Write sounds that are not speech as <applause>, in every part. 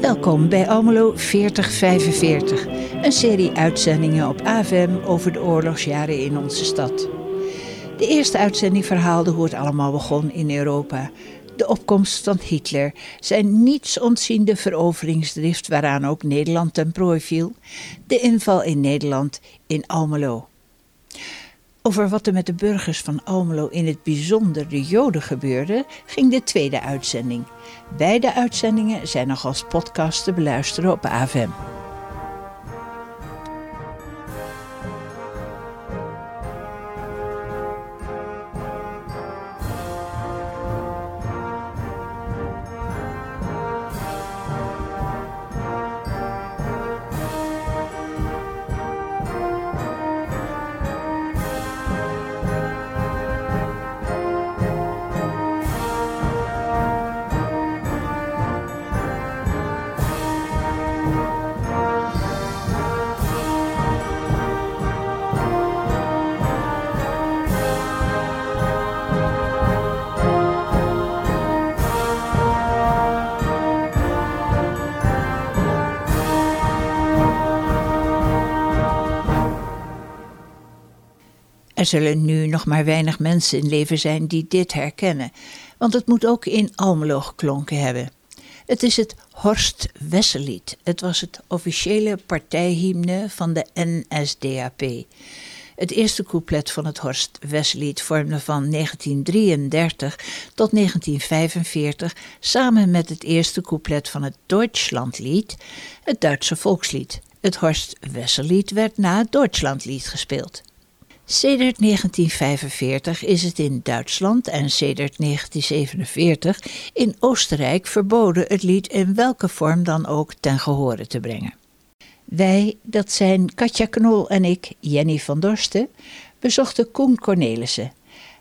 Welkom bij Almelo 4045, een serie uitzendingen op AVM over de oorlogsjaren in onze stad. De eerste uitzending verhaalde hoe het allemaal begon in Europa. De opkomst van Hitler, zijn nietsontziende veroveringsdrift waaraan ook Nederland ten prooi viel, de inval in Nederland in Almelo. Over wat er met de burgers van Almelo, in het bijzonder de Joden, gebeurde, ging de tweede uitzending. Beide uitzendingen zijn nog als podcast te beluisteren op AVM. Er zullen nu nog maar weinig mensen in leven zijn die dit herkennen, want het moet ook in Almelo geklonken hebben. Het is het Horst Wessellied. Het was het officiële partijhymne van de NSDAP. Het eerste couplet van het Horst Wessellied vormde van 1933 tot 1945 samen met het eerste couplet van het Deutschlandlied, het Duitse volkslied. Het Horst Wessellied werd na het Deutschlandlied gespeeld. Sedert 1945 is het in Duitsland en sedert 1947 in Oostenrijk verboden het lied in welke vorm dan ook ten gehore te brengen. Wij, dat zijn Katja Knol en ik, Jenny van Dorsten, bezochten Koen Cornelissen.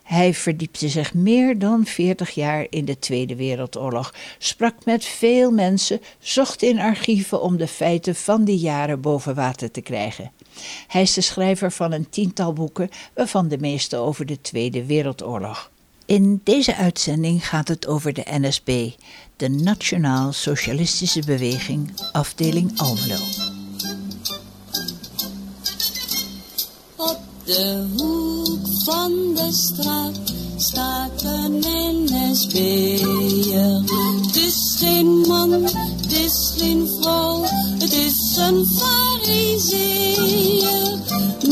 Hij verdiepte zich meer dan 40 jaar in de Tweede Wereldoorlog, sprak met veel mensen, zocht in archieven om de feiten van die jaren boven water te krijgen. Hij is de schrijver van een tiental boeken, waarvan de meeste over de Tweede Wereldoorlog. In deze uitzending gaat het over de NSB, de Nationaal Socialistische Beweging, afdeling Almelo. Op de hoek van de straat staat een NSB'er. Het is geen man, het is geen vrouw, het is een fariseer.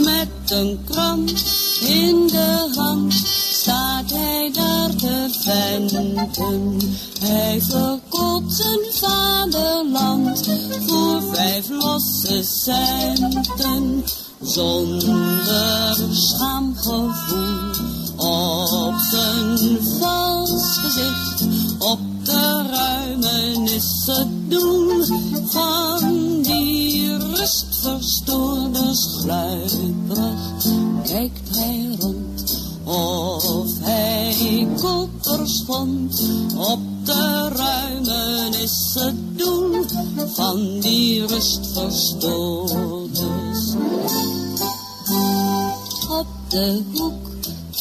Met een krant in de hand staat hij daar te venten. Hij verkoopt zijn vaderland voor vijf losse centen. Zonder schaamgevoel op zijn vals gezicht, op de ruimen is het doen van die rustverstoorde sluiprecht. Kijkt hij rond of hij kopers vond, op de ruimen is het doen van die rustverstoorders. Op de hoek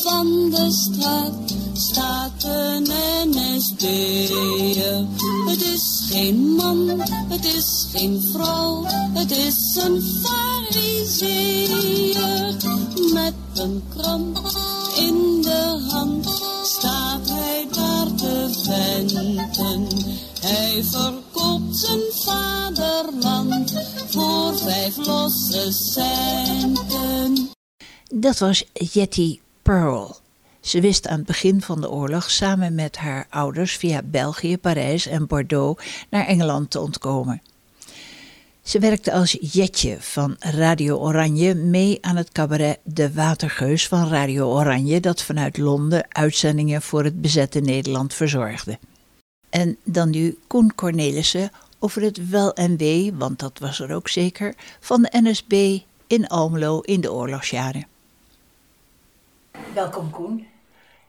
van de straat staat een NSB'er. Het is geen man, het is geen vrouw, het is een fariseer. Met een krant in de hand staat hij daar te venten. Hij verkoopt zijn vaderland voor vijf losse centen. Dat was Jetty Pearl. Ze wist aan het begin van de oorlog samen met haar ouders via België, Parijs en Bordeaux naar Engeland te ontkomen. Ze werkte als Jetje van Radio Oranje mee aan het cabaret De Watergeus van Radio Oranje, dat vanuit Londen uitzendingen voor het bezette Nederland verzorgde. En dan nu Koen Cornelissen over het wel en wee, want dat was er ook zeker, van de NSB in Almelo in de oorlogsjaren. Welkom Koen.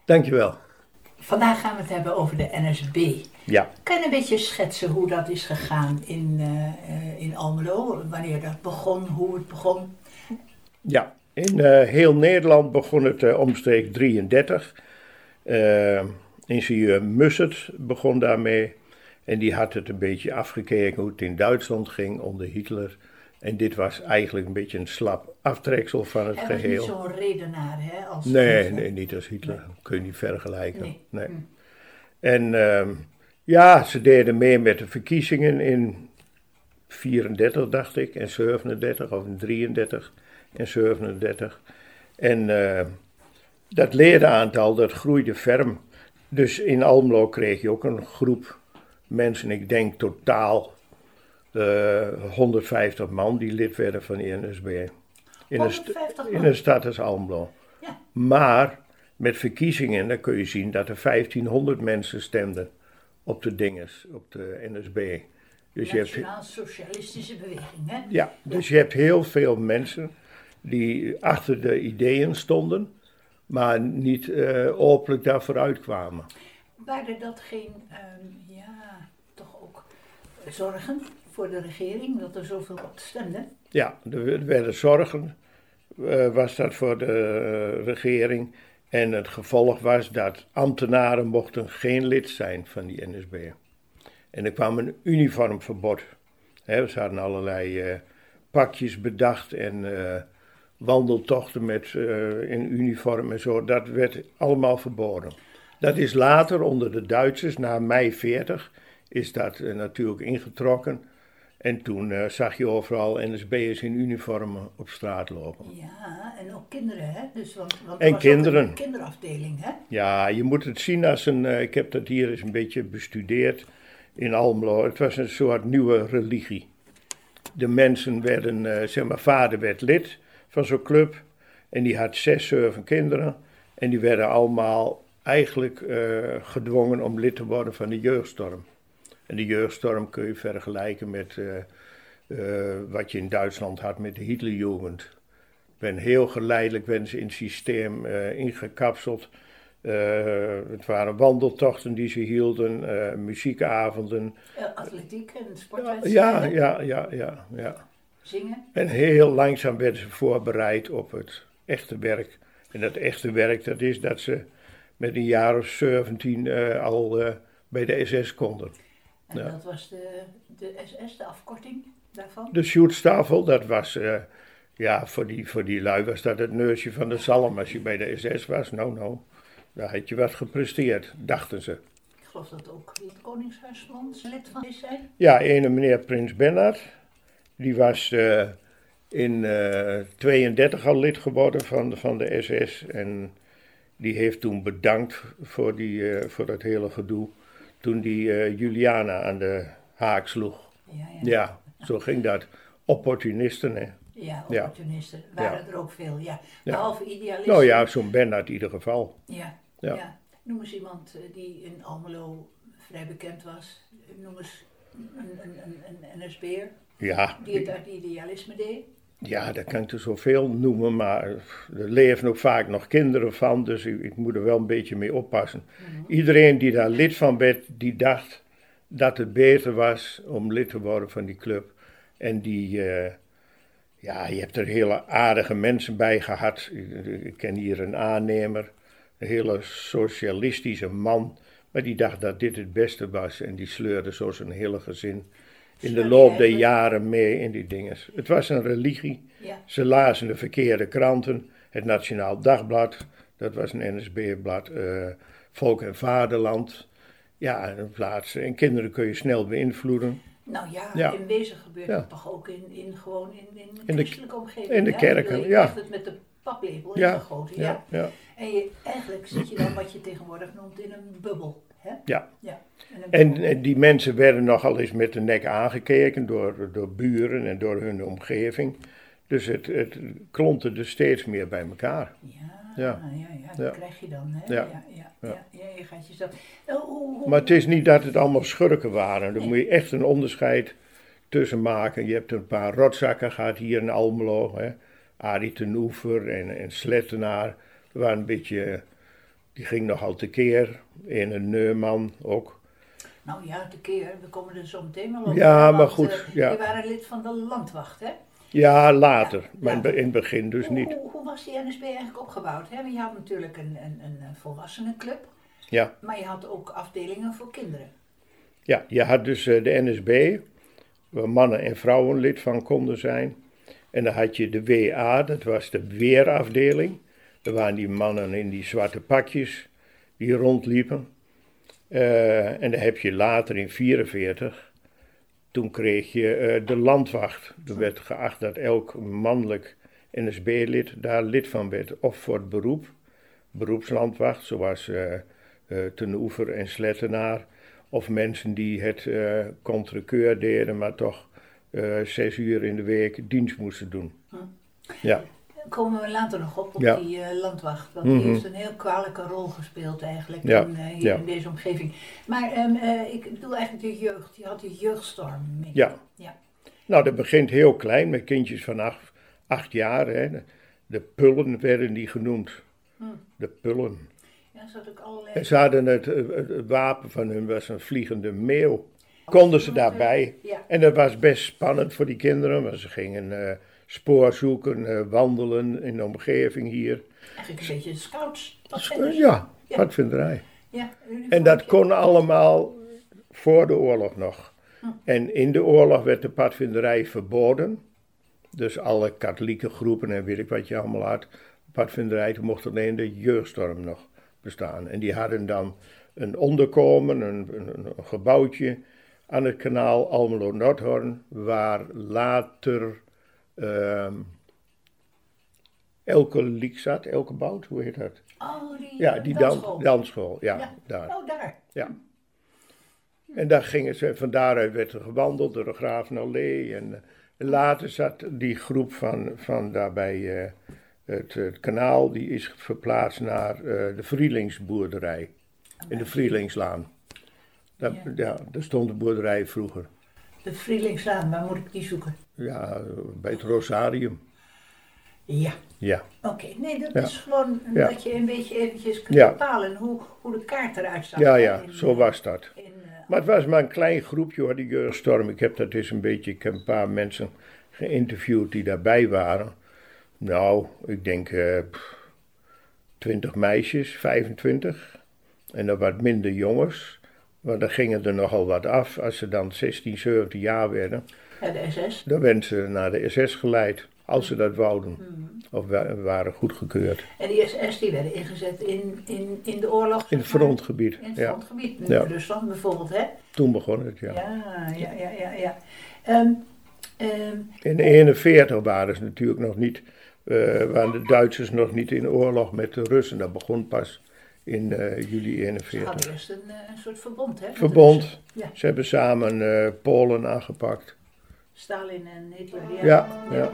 Dankjewel. Vandaag gaan we het hebben over de NSB. Ja. Kan je een beetje schetsen hoe dat is gegaan in, uh, in Almelo? Wanneer dat begon, hoe het begon? Ja. In eh, heel Nederland begon het uh, omstreeks 33. Uh, ingenieur Mussert begon daarmee. En die had het een beetje afgekeken hoe het in Duitsland ging onder Hitler. En dit was eigenlijk een beetje een slap aftreksel van het Hij geheel. was niet zo'n redenaar, hè? Als Nee, Hitler. nee, niet als Hitler. Kun je niet vergelijken. Nee. Nee. Hm. En ehm, ja, ze deden mee met de verkiezingen in 34, dacht ik, en 37, of in 33 en 37. En eh, dat ledenaantal, dat groeide ferm. Dus in Almelo kreeg je ook een groep mensen, ik denk totaal 150 man die lid werden van de NSB. In een, st- 150 in een stad als Almelo. Ja. Maar met verkiezingen, dan kun je zien dat er 1500 mensen stemden op de dinges, op de NSB. Dus je hebt, Nationaal-socialistische beweging, hè? ja, dus je hebt heel veel mensen die achter de ideeën stonden, maar niet eh, openlijk daarvoor uitkwamen. Waren dat geen, ehm, ja, toch ook zorgen voor de regering, dat er zoveel op stemde? Ja, er werden zorgen, eh, was dat voor de eh, regering. En het gevolg was dat ambtenaren mochten geen lid zijn van die NSB. En er kwam een uniformverbod. Hè, ze hadden allerlei eh, pakjes bedacht en wandeltochten met, in uniform en zo. Dat werd allemaal verboden. Dat is later onder de Duitsers, na mei 40, is dat natuurlijk ingetrokken. En toen eh, zag je overal NSB'ers in uniformen op straat lopen. Ja, en ook kinderen, hè? Dus, want, want En er kinderen. een kinderafdeling, hè? Ja, je moet het zien als een. eh, ik heb dat hier eens een beetje bestudeerd in Almelo. Het was een soort nieuwe religie. De mensen werden, eh, zeg maar, vader werd lid van zo'n club. En die had zes, zeven kinderen. En die werden allemaal eigenlijk eh, gedwongen om lid te worden van de jeugdstorm. En de jeugdstorm kun je vergelijken met eh, eh, wat je in Duitsland had met de Hitlerjugend. Ben heel geleidelijk werden ze in het systeem eh, ingekapseld. Het waren wandeltochten die ze hielden, muziekavonden. Atletiek en Ja, sportwedstrijden, ja, ja, ja, ja. zingen. En heel langzaam werden ze voorbereid op het echte werk. En dat echte werk, dat is dat ze met een jaar of 17 eh, al bij de SS konden. En Ja. dat was de, de SS, de afkorting daarvan? De Sjoerdstafel, dat was, eh, ja, voor die, voor die lui was dat het neusje van de zalm. Als je bij de SS was, nou, nou, daar had je wat gepresteerd, dachten ze. Ik geloof dat ook het Koningshuisland lid van is zijn. Ja, ene meneer Prins Bernhard, die was eh, in eh 32 al lid geworden van, van de SS. En die heeft toen bedankt voor, die, eh, voor dat hele gedoe. Toen die eh, Juliana aan de haak sloeg. Ja, ja. Ja, zo ging dat. Opportunisten, hè. Ja, opportunisten. Waren er ook veel, ja. Behalve idealisten. Nou ja, zo'n Bernhard in ieder geval. Ja, Ja. Noem eens iemand eh, die in Almelo vrij bekend was. Noem eens een, een, een, een NSB'er Ja, die het uit idealisme deed. Ja, daar kan ik er zoveel noemen, maar er leven ook vaak nog kinderen van, dus ik, ik moet er wel een beetje mee oppassen. Iedereen die daar lid van werd, die dacht dat het beter was om lid te worden van die club. En die, eh, ja, je hebt er hele aardige mensen bij gehad. Ik, ik ken hier een aannemer, een hele socialistische man, maar die dacht dat dit het beste was en die sleurde zo zijn hele gezin in de loop der jaren mee in die dingen. Het was een religie. Ja, Ze lazen de verkeerde kranten. Het Nationaal Dagblad, dat was een NSB-blad. eh, Volk en Vaderland. Ja, en plaatsen. En kinderen kun je snel beïnvloeden. nou ja, Ja. in wezen gebeurt het toch ook in, in gewoon in, in, In de- christelijke omgeving. in de kerken, ja. het met de paplepel Ja, ingegoten, ja. ja, ja. En je, eigenlijk zit je dan wat je tegenwoordig noemt in een bubbel. Hè? ja. Ja. En, en die mensen werden nogal eens met de nek aangekeken door, door buren en door hun omgeving. Dus het, het klonterde steeds meer bij elkaar. Ja, Ja. ja, ja, dat Ja. krijg je dan. Hè? Ja. Ja. Ja, je gaat jezelf. Eh, hoe- hoe- Maar het is niet dat het allemaal schurken waren. Daar moet je echt een onderscheid tussen maken. Je hebt een paar rotzakken gehad hier in Almelo. Hè. Arie ten Oever en, en Slettenaar. Waren een beetje... Die ging nogal tekeer. En een Neumann ook. Nou ja, de keer, we komen er zo meteen wel op. Ja, maar goed, eh, ja. Waren lid van de landwacht, hè? Ja, later, maar in het be- in het begin dus niet. hoe, hoe was die NSB eigenlijk opgebouwd? Hè? Je had natuurlijk een, een, een volwassenenclub, Ja, maar je had ook afdelingen voor kinderen. ja je had dus eh, de NSB, waar mannen en vrouwen lid van konden zijn. En dan had je de WA, dat was de weerafdeling. Er waren die mannen in die zwarte pakjes die rondliepen. Eh, en dan heb je later in 44, toen kreeg je eh, de landwacht. Er werd geacht dat elk mannelijk NSB-lid daar lid van werd. Of voor het beroep, beroepslandwacht, zoals eh, Ten Oever en Slettenaar. Of mensen die het eh contrekeur deden, maar toch zes uur in de week dienst moesten doen. Ja, Daar komen we later nog op, op Ja. die eh, landwacht. Want Mhm. die heeft een heel kwalijke rol gespeeld eigenlijk Ja, in, eh, hier ja. in deze omgeving. Maar ehm, eh, ik bedoel eigenlijk de jeugd. Je had de jeugdstorm mee. ja. ja. Nou, dat begint heel klein met kindjes van acht, acht jaar. Hè. De pullen werden die genoemd. De pullen. Ja, zat ook allerlei... En ze hadden het, het, wapen van hun was een vliegende meeuw. Konden ze daarbij. Ja. En dat was best spannend voor die kinderen, want ze gingen spoor zoeken, eh, wandelen in de omgeving hier. Eigenlijk een beetje scouts. Ja, Ja. padvinderij. Ja, En dat kon allemaal voor de oorlog nog. En in de oorlog werd de padvinderij verboden. Dus alle katholieke groepen en weet ik wat je allemaal had. Padvinderij, toen mocht alleen de jeugdstorm nog bestaan. En die hadden dan een onderkomen, een, een, een gebouwtje aan het kanaal Almelo-Noordhoorn, waar later Elke Liek zat, Elke Bout, hoe heet dat? Oh, die, Ja, eh, die dan, dansschool. dansschool, ja, Ja. daar. Oh, daar. Ja. En daar gingen ze, van daaruit werd er gewandeld door de Gravenallee. En eh, later zat die groep van, van daarbij eh, het, het kanaal, die is verplaatst naar eh, de Vrielingsboerderij. In de Vrielingslaan. Daar, Ja. ja. daar stond de boerderij vroeger. De Vrielingslaan, waar moet ik die zoeken? Ja, bij het Rosarium. Ja. Ja. Oké, nee, dat Ja. is gewoon Ja. dat je een beetje eventjes kunt Ja. bepalen hoe, hoe de kaart eruit zag. Ja, ja, in, zo eh, was dat. In, eh, Maar het was maar een klein groepje hoor, die jeugdstorm. Ik heb dat eens een beetje, ik heb een paar mensen geïnterviewd die daarbij waren. Nou, ik denk eh 20 meisjes, 25. En dan wat minder jongens. Maar dan gingen er nogal wat af. Als ze dan 16, 17 jaar werden, ja, de SS. dan werden ze naar de SS geleid. Als ze dat wouden. Hmm. Of wa- waren goedgekeurd. En die SS die werden ingezet in, in, in de oorlog. In het frontgebied. In het Ja, frontgebied. Nu Ja. Rusland bijvoorbeeld, hè? toen begon het, ja. Ja, ja, ja, ja. ja. Ehm, ehm, In 1941 waren ze natuurlijk nog niet, eh, waren de Duitsers nog niet in oorlog met de Russen. Dat begon pas in eh, juli ze 41. hadden eerst een, eh, een soort verbond, hè? Verbond. Ja, Ze hebben samen eh, Polen aangepakt. Stalin en Hitler. Ja, Ja, ja.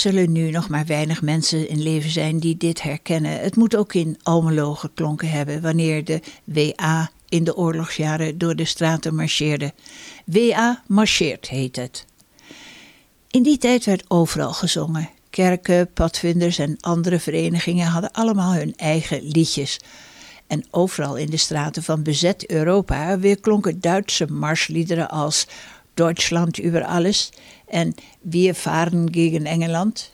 Zullen nu nog maar weinig mensen in leven zijn die dit herkennen. Het moet ook in Almelo geklonken hebben wanneer de WA in de oorlogsjaren door de straten marcheerde. WA marcheert heet het. In die tijd werd overal gezongen. Kerken, padvinders en andere verenigingen hadden allemaal hun eigen liedjes. En overal in de straten van bezet Europa weerklonken Duitse marsliederen als Deutschland über alles en Wir fahren gegen Engeland.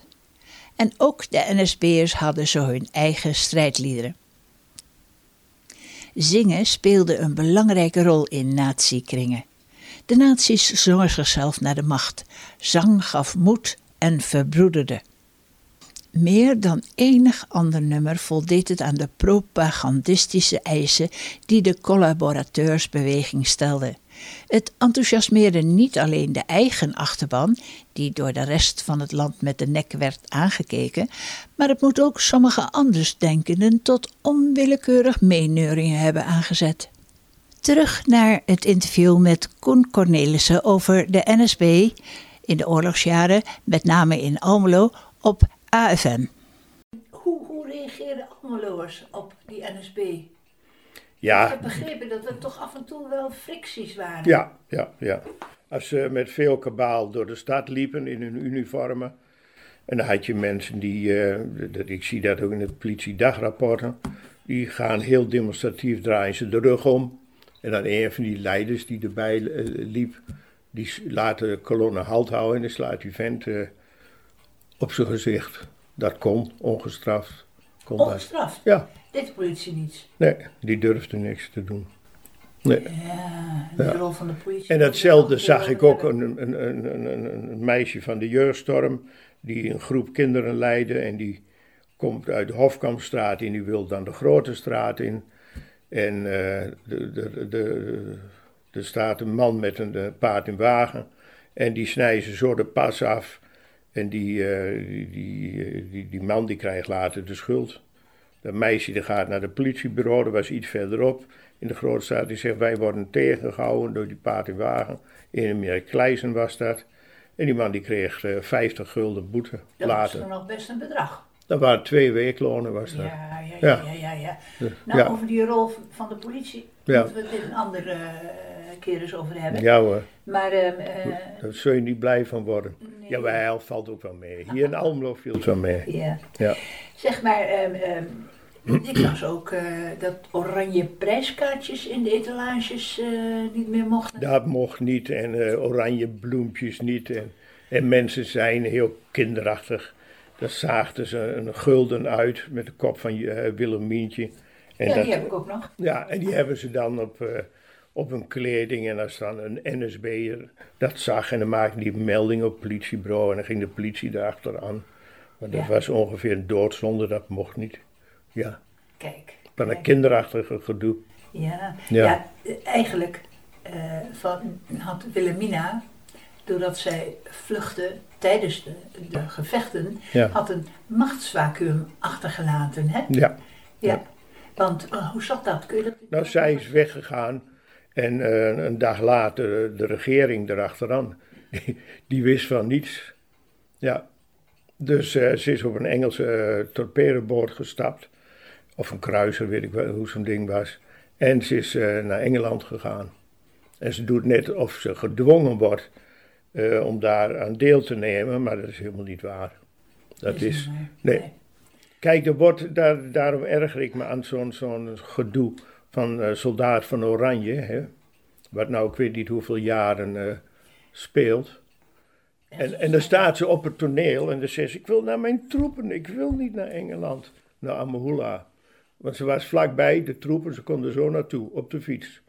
En ook de NSB'ers hadden zo hun eigen strijdliederen. Zingen speelde een belangrijke rol in nazi-kringen. De nazi's zongen zichzelf naar de macht. Zang gaf moed en verbroederde. Meer dan enig ander nummer voldeed het aan de propagandistische eisen die de collaborateursbeweging stelde. Het enthousiasmeerde niet alleen de eigen achterban, die door de rest van het land met de nek werd aangekeken, maar het moet ook sommige andersdenkenden tot onwillekeurig meeneuringen hebben aangezet. Terug naar het interview met Koen Cornelissen over de NSB in de oorlogsjaren, met name in Almelo, op AFM. Hoe, hoe reageerden Almeloers op die NSB? Ja, Ik heb begrepen dat er toch af en toe wel fricties waren. ja, ja, ja. Als ze met veel kabaal door de stad liepen in hun uniformen. En dan had je mensen die, eh, dat, ik zie dat ook in de politiedagrapporten, die gaan heel demonstratief draaien ze de rug om. En dan een van die leiders die erbij eh, liep, die laat de kolonne halt houden en dan slaat die vent eh, op zijn gezicht. Dat kon, ongestraft. Kon dat. Ongestraft. Ja, Dit politie niets. nee, die durfde niks te doen. Nee. Ja, de rol van de politie. En datzelfde zag ik ook een, een, een, een, meisje van de jeugdstorm, die een groep kinderen leidde en die komt uit de Hofkampstraat en die wil dan de Grote Straat in. En eh de, de, de, er staat een man met een paard en wagen en die snijden ze zo de pas af. En die, eh, die, die, eh, die, die man die krijgt later de schuld. Dat meisje die gaat naar het politiebureau, dat was iets verderop in de grote straat. Die zegt, wij worden tegengehouden door die paard en wagen. In meer Kleisen was dat. En die man die kreeg eh, 50 gulden boete Dat was later. toen nog best een bedrag. Dat waren twee weeklonen was dat. Ja, ja, ja, Ja. ja, ja. ja. Nou, ja. over die rol van de politie Ja. moeten we het een andere eh, keer eens over hebben. Ja hoor, Maar ehm, eh, daar zul je niet blij van worden. Nee. Jawel, valt ook wel mee. Hier in Almelo viel het wel mee. ja. Ja. zeg maar, ehm, ik las ook eh, dat oranje prijskaartjes in de etalages eh, niet meer mochten. Dat mocht niet en eh, oranje bloempjes niet. En, en mensen zijn heel kinderachtig. Dan zaagden ze een gulden uit met de kop van Willemientje. En ja, dat, die heb ik ook nog. ja, en die hebben ze dan op, op hun kleding. En als dan een NSB'er dat zag en dan maakte die melding op het politiebureau. En dan ging de politie erachteraan. Maar dat Ja. was ongeveer een doodzonde, dat mocht niet. Ja, Kijk. van een kinderachtige gedoe. Ja, Ja. ja. eigenlijk eh, van, had Wilhelmina, doordat zij vluchtte tijdens de, de gevechten, Ja. had een machtsvacuum achtergelaten. Hè? Ja. Ja. Want eh, hoe zat dat? Kun je dat Nou, zij is weggegaan en eh, een dag later de regering erachteraan. <laughs> Die, die wist van niets. Ja. Dus ze is op een Engelse torpedoboot gestapt. Of een kruiser, weet ik wel hoe zo'n ding was. En ze is eh, naar Engeland gegaan. En ze doet net of ze gedwongen wordt eh, om daar aan deel te nemen, maar dat is helemaal niet waar. Dat is, nee. Kijk, er wordt, daar, daarom erger ik me aan zo'n zo'n gedoe van eh, soldaat van Oranje. Hè, wat nou, ik weet niet hoeveel jaren speelt. En, en dan staat ze op het toneel en dan zegt ze: Ik wil naar mijn troepen, ik wil niet naar Engeland, naar Amahula. Want ze was vlakbij, de troepen, ze konden zo naartoe, op de fiets.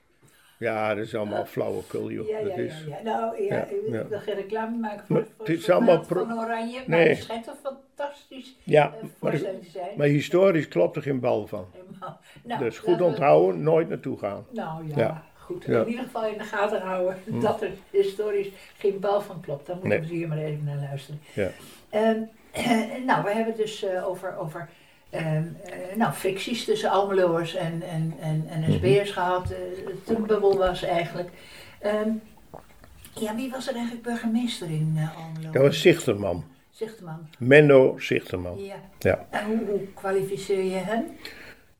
Ja, dat is allemaal flauwekul, joh. Ja, ja, dat ja, is, ja. Nou, ja, Ja, ik wil ja. geen reclame maken Maar voor, voor het is allemaal pro- van Oranje, maar Nee. het schijnt een fantastisch Ja, eh, maar, te zijn. maar historisch klopt er geen bal van. Helemaal. Nou, Dus goed we- onthouden, nooit naartoe gaan. Nou ja, Ja. goed. Ja. In ieder geval in de gaten houden <laughs> dat er historisch geen bal van klopt. Dan moeten Nee. we hier maar even naar luisteren. Ja. Ehm, <clears throat> nou, we hebben het dus eh, over, over eh, nou, fricties tussen Almeloers en, en, en, en SB'ers gehad. eh, toen bubbel was eigenlijk. Ehm, ja, wie was er eigenlijk burgemeester in eh, Almelo? Dat was Zichterman. Zichterman. Menno Zichterman. Ja. Ja. En hoe, hoe kwalificeer je hem?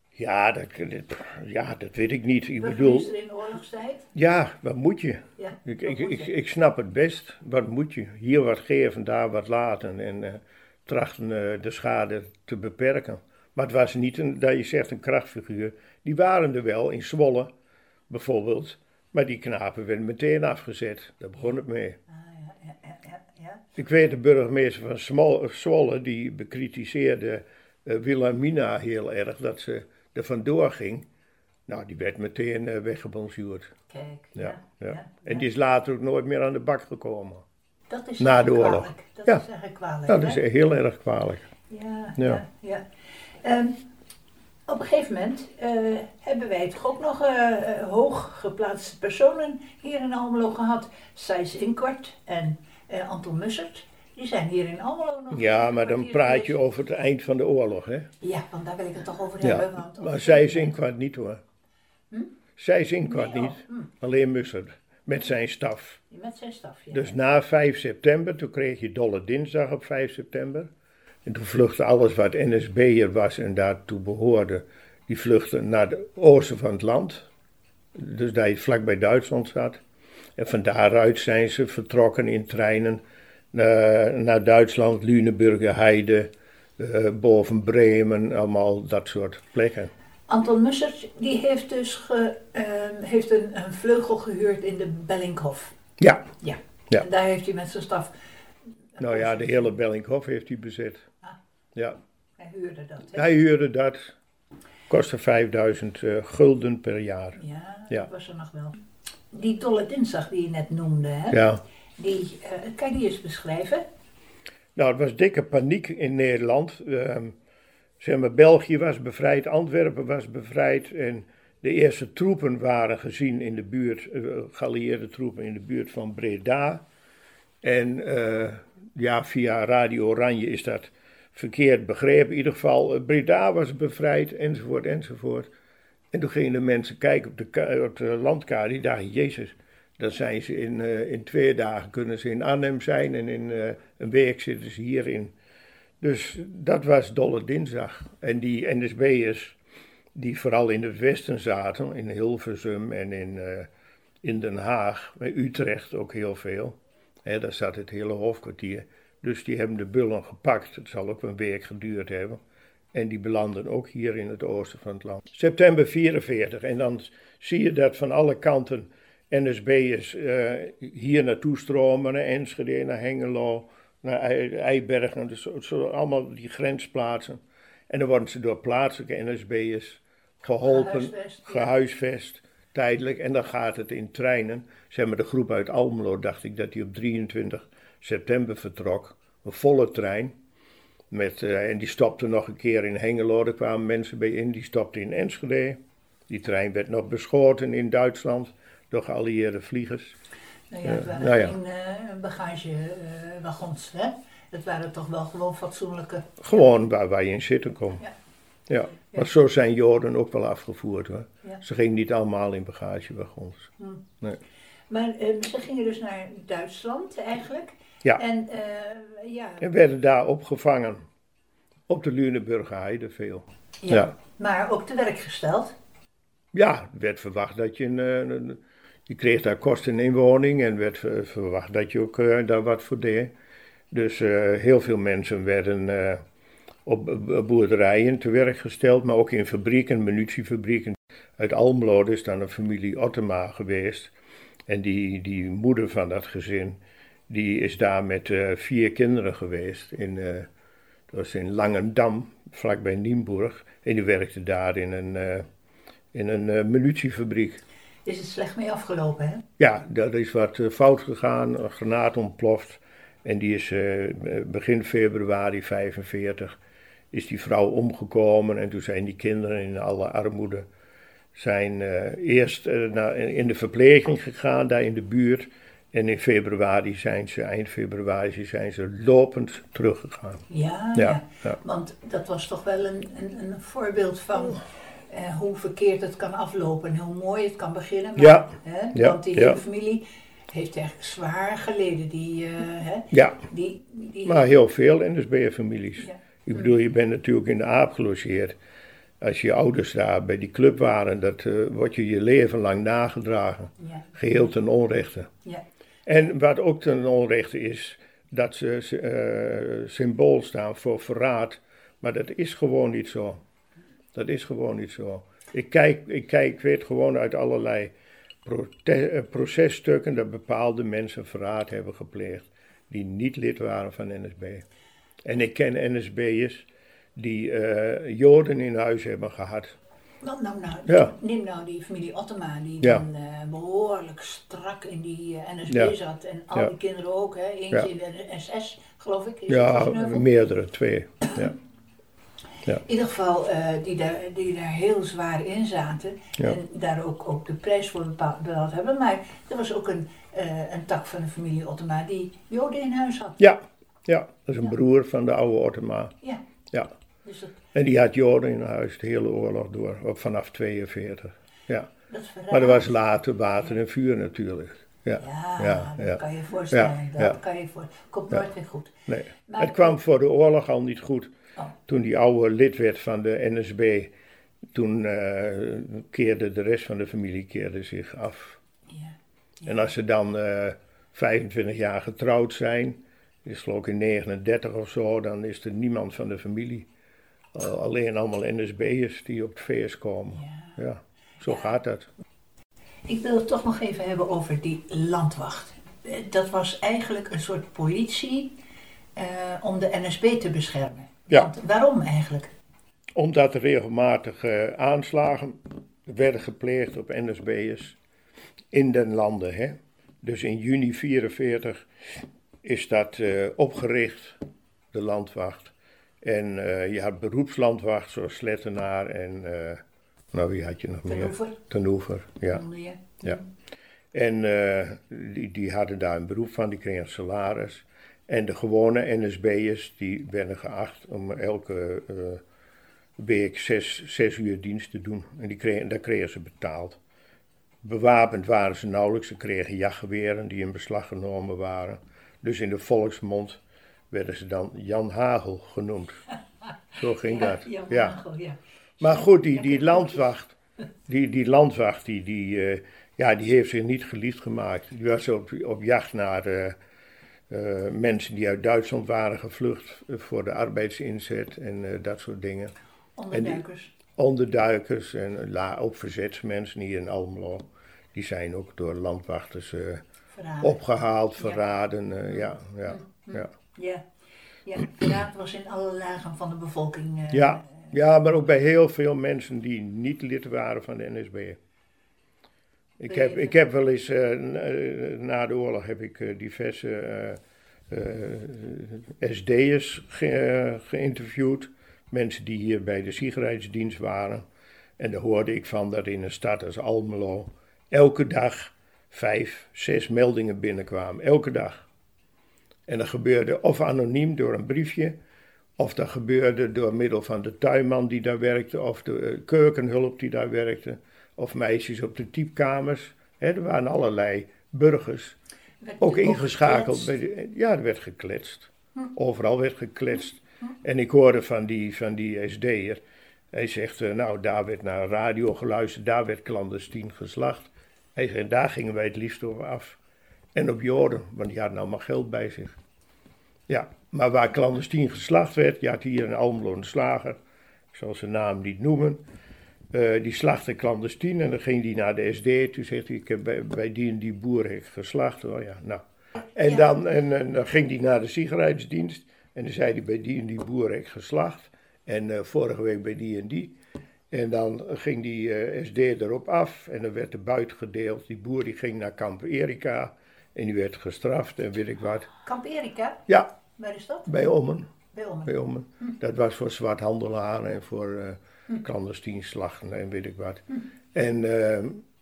Ja, dat, dat- ja, dat weet ik niet. Ik bedoel, in oorlogstijd? ja, wat moet je? Ja, Ik, ik, moet ik, je? ik snap het best. Wat moet je? Hier wat geven, daar wat laten. En trachten eh, de schade te beperken. Maar het was niet een, dat je zegt, een krachtfiguur. Die waren er wel, in Zwolle bijvoorbeeld. Maar die knapen werden meteen afgezet. Daar begon het mee. Ah, ja, ja, ja. Ik weet de burgemeester van Smol- Zwolle, die bekritiseerde eh, Wilhelmina heel erg, dat ze er vandoor ging. Nou, die werd meteen weggebonjourd. Kijk, ja. ja, En die is later ook nooit meer aan de bak gekomen. Dat is Na de eigenlijk oorlog. kwalijk. Dat Ja. is kwalijk. Dat hè? is heel erg kwalijk. Ja, Ja. ja. ja, Ehm, op een gegeven moment eh, hebben wij toch ook nog eh, eh, hoog geplaatste personen hier in Almelo gehad. Sijs Inkwart en Anton Mussert. Die zijn hier in Almelo nog. Ja, maar dan praat je over het eind van de oorlog, hè? Ja, want daar wil ik het toch over hebben. Ja, Want maar zij is inkwart niet hoor. Zij is inkwart Nee, oh, niet, hm. alleen Mussert. Met zijn staf. Met zijn staf, ja. Dus na 5 september, toen kreeg je Dolle Dinsdag op 5 september. En toen vluchtte alles wat NSB'er was en daartoe behoorde, die vluchtten naar het oosten van het land. Dus dat je vlak bij Duitsland zat. En van daaruit zijn ze vertrokken in treinen naar, naar Duitsland, Lüneburger Heide, eh, boven Bremen, allemaal dat soort plekken. Anton Mussert die heeft dus ge, ehm, heeft een, een vleugel gehuurd in de Bellinghof. Ja, Ja. Ja. En daar heeft hij met zijn staf. nou ja, de hele Bellinghof heeft hij bezet. Ah. Ja, Hij huurde dat. Hij huurde dat. Kostte 5000 eh, gulden per jaar. Ja, Ja. dat was er nog wel. Die dolle dinsdag die je net noemde, hè? Ja. Die, eh, kan je die eens beschrijven? Nou, het was dikke paniek in Nederland. Ehm, zeg maar, België was bevrijd, Antwerpen was bevrijd en de eerste troepen waren gezien in de buurt, eh, geallieerde troepen in de buurt van Breda. En eh, ja, via Radio Oranje is dat verkeerd begrepen. In ieder geval, eh, Breda was bevrijd, enzovoort, enzovoort. En toen gingen de mensen kijken op de, op de landkaart, die dachten, jezus, dan zijn ze in, in twee dagen kunnen ze in Arnhem zijn en in een week zitten ze hierin. Dus dat was Dolle Dinsdag. En die NSB'ers, die vooral in het westen zaten, in Hilversum en in, eh, in Den Haag, bij Utrecht ook heel veel. Hè, daar zat het hele hoofdkwartier. Dus die hebben de bullen gepakt. Het zal ook een week geduurd hebben. En die belanden ook hier in het oosten van het land. September 44. En dan zie je dat van alle kanten NSB'ers eh hier naartoe stromen. Naar Enschede, naar Hengelo, naar Ei- Eibergen. Dus allemaal die grensplaatsen. En dan worden ze door plaatselijke NSB'ers geholpen, Gehuisvest, ja. gehuisvest, tijdelijk. En dan gaat het in treinen. Zeg maar de groep uit Almelo, dacht ik dat die op 23 september vertrok. Een volle trein. Met, eh, en die stopte nog een keer in Hengelo, er kwamen mensen bij in. Die stopte in Enschede. Die trein werd nog beschoten in Duitsland door geallieerde vliegers. Nou ja, het waren nou ja. geen eh, bagagewagons, hè? Het waren toch wel gewoon fatsoenlijke... Gewoon waar, waar je in zitten kon. Ja. Ja, maar zo zijn Joden ook wel afgevoerd hoor. Ja. Ze gingen niet allemaal in bagagewagons. Nee. Maar eh, ze gingen dus naar Duitsland eigenlijk. Ja. En eh, ja, En werden daar opgevangen. Op de Lüneburger Heide veel. ja. ja. maar ook te werk gesteld. Ja, er werd verwacht dat je een, eh, een- je kreeg daar kosten in inwoning en werd ver- verwacht dat je ook eh, daar wat voor deed. Dus eh, heel veel mensen werden eh, op bo- boerderijen te werk gesteld, maar ook in fabrieken, munitiefabrieken. Uit Almelo is dan een familie Ottema geweest. En die, die moeder van dat gezin, die is daar met vier kinderen geweest. In, dat was in Langendam, vlakbij Nienburg. En die werkte daar in een... in een munitiefabriek. Is het slecht mee afgelopen, hè? Ja, daar is wat eh, fout gegaan, een granaat ontploft. En die is eh, begin februari 45 is die vrouw omgekomen. En toen zijn die kinderen in alle armoede zijn eh, eerst eh, naar, in de verpleging gegaan, daar in de buurt. En in februari zijn ze, eind februari, zijn ze lopend teruggegaan. Ja, ja. Ja, ja. Want dat was toch wel een, een, een voorbeeld van eh, hoe verkeerd het kan aflopen en hoe mooi het kan beginnen. Maar, Ja, Hè, ja, want die ja. hele familie heeft eigenlijk zwaar geleden. Die, eh, hè, Ja, die, die, maar heel veel NSB-families. Ja. Ik bedoel, je bent natuurlijk in de aap gelogeerd. Als je ouders daar bij die club waren, dat eh, wordt je je leven lang nagedragen. ja, Geheel ten onrechte. ja, En wat ook ten onrechte is, dat ze eh, symbool staan voor verraad. Maar dat is gewoon niet zo. Dat is gewoon niet zo. Ik kijk, ik kijk, ik weet gewoon uit allerlei eh, processtukken dat bepaalde mensen verraad hebben gepleegd. Die niet lid waren van NSB. En ik ken NSB'ers die eh, Joden in huis hebben gehad. Nou, nou, nou, Ja. neem nou die familie Ottema, die Ja. dan eh, behoorlijk strak in die NSB Ja. zat. En al die kinderen ook, hè. Eentje in de SS, geloof ik. Is Ja, meerdere, twee. Ja. In ieder geval, eh, die, daar, die daar heel zwaar in zaten. En daar ook, ook de prijs voor bepaald, hebben. Maar er was ook een, eh, een tak van de familie Ottema die Joden in huis had. ja, ja, dat is een broer van de oude Ottema. Ja, Ja. dus dat, En die had Joden in huis de hele oorlog door, vanaf 42. Ja. dat. Maar er was later water en vuur natuurlijk. Ja, Ja, ja, dat ja. kan je voorstellen. Ja, dat kan je voor. Komt nooit weer goed. Nee. Maar- Het kwam voor de oorlog al niet goed. Toen die oude lid werd van de NSB, toen eh, keerde de rest van de familie keerde zich af. Ja. En als ze dan eh 25 jaar getrouwd zijn, is geloof ik in 39 of zo, dan is er niemand van de familie. Al- alleen allemaal NSB'ers die op het feest komen. Ja. Ja, zo gaat dat. Ik wil het toch nog even hebben over die landwacht. Eh, Dat was eigenlijk een soort politie eh, om de NSB te beschermen. Ja. Want waarom eigenlijk? Omdat er regelmatig aanslagen werden gepleegd op NSB'ers in den landen. Hè? Dus in juni 44 is dat eh, opgericht, de landwacht. En eh, je had beroepslandwacht zoals Slettenaar en, eh, nou wie had je nog meer? Ten Ten Oever, ja. Ja. En die, die hadden daar een beroep van, die kregen salaris. En de gewone NSB'ers, die werden geacht om elke eh, week zes, zes uur dienst te doen. En die kregen, daar kregen ze betaald. Bewapend waren ze nauwelijks, ze kregen jachtgeweren die in beslag genomen waren. Dus in de volksmond werden ze dan Jan Hagel genoemd. <laughs> Zo ging dat. Ja, Ja. Hagel, ja. Maar goed, die, die landwacht, die, die landwacht, die, die, eh, ja, die heeft zich niet geliefd gemaakt. Die was op, op jacht naar eh, eh, mensen die uit Duitsland waren gevlucht eh, voor de arbeidsinzet en eh, dat soort dingen. Onderduikers. Onderduikers en la, ook verzetsmensen hier in Almelo. Die zijn ook door landwachters eh, Verraden. opgehaald, verraden. eh, ja, ja, ja. Ja. ja, verraad was in alle lagen van de bevolking. Ja, ja, maar ook bij heel veel mensen die niet lid waren van de NSB. Ik heb, ik heb wel eens, eh, eh, na de oorlog heb ik eh, diverse SD'ers ge- geïnterviewd. Mensen die hier bij de sigaretdienst waren. En daar hoorde ik van dat in een stad als Almelo elke dag vijf, zes meldingen binnenkwamen. Elke dag. En dat gebeurde of anoniem door een briefje, of dat gebeurde door middel van de tuinman die daar werkte, of de keukenhulp die daar werkte, of meisjes op de typkamers. Hè, er waren allerlei burgers, ook ingeschakeld. Bij de, ja, er werd gekletst. Overal werd gekletst. En ik hoorde van die, van die SD'er, hij zegt, eh, nou daar werd naar radio geluisterd, daar werd clandestien geslacht. Hij zegt, daar gingen wij het liefst over af. En op Joden, want die hadden allemaal geld bij zich. Ja, maar waar clandestien geslacht werd, je had hier een Almelo een slager, ik zal zijn naam niet noemen, eh, die slachtte clandestien en dan ging die naar de SD. Toen zegt hij, ik heb bij, bij die en die boer heb ik geslacht. Oh ja, nou. En, Ja. dan, en, en dan ging hij naar de sigaretdienst en dan zei hij, bij die en die boer heb ik geslacht. En eh, vorige week bij die en die. En dan ging die eh, SD erop af en dan werd de buit gedeeld. Die boer die ging naar kamp Erika en die werd gestraft en weet ik wat. Kamp Erika, Ja, waar is dat? bij Ommen. Bij Ommen. Bij Ommen. Dat was voor zwarthandelaren en voor eh clandestien slachten en weet ik wat. En, eh,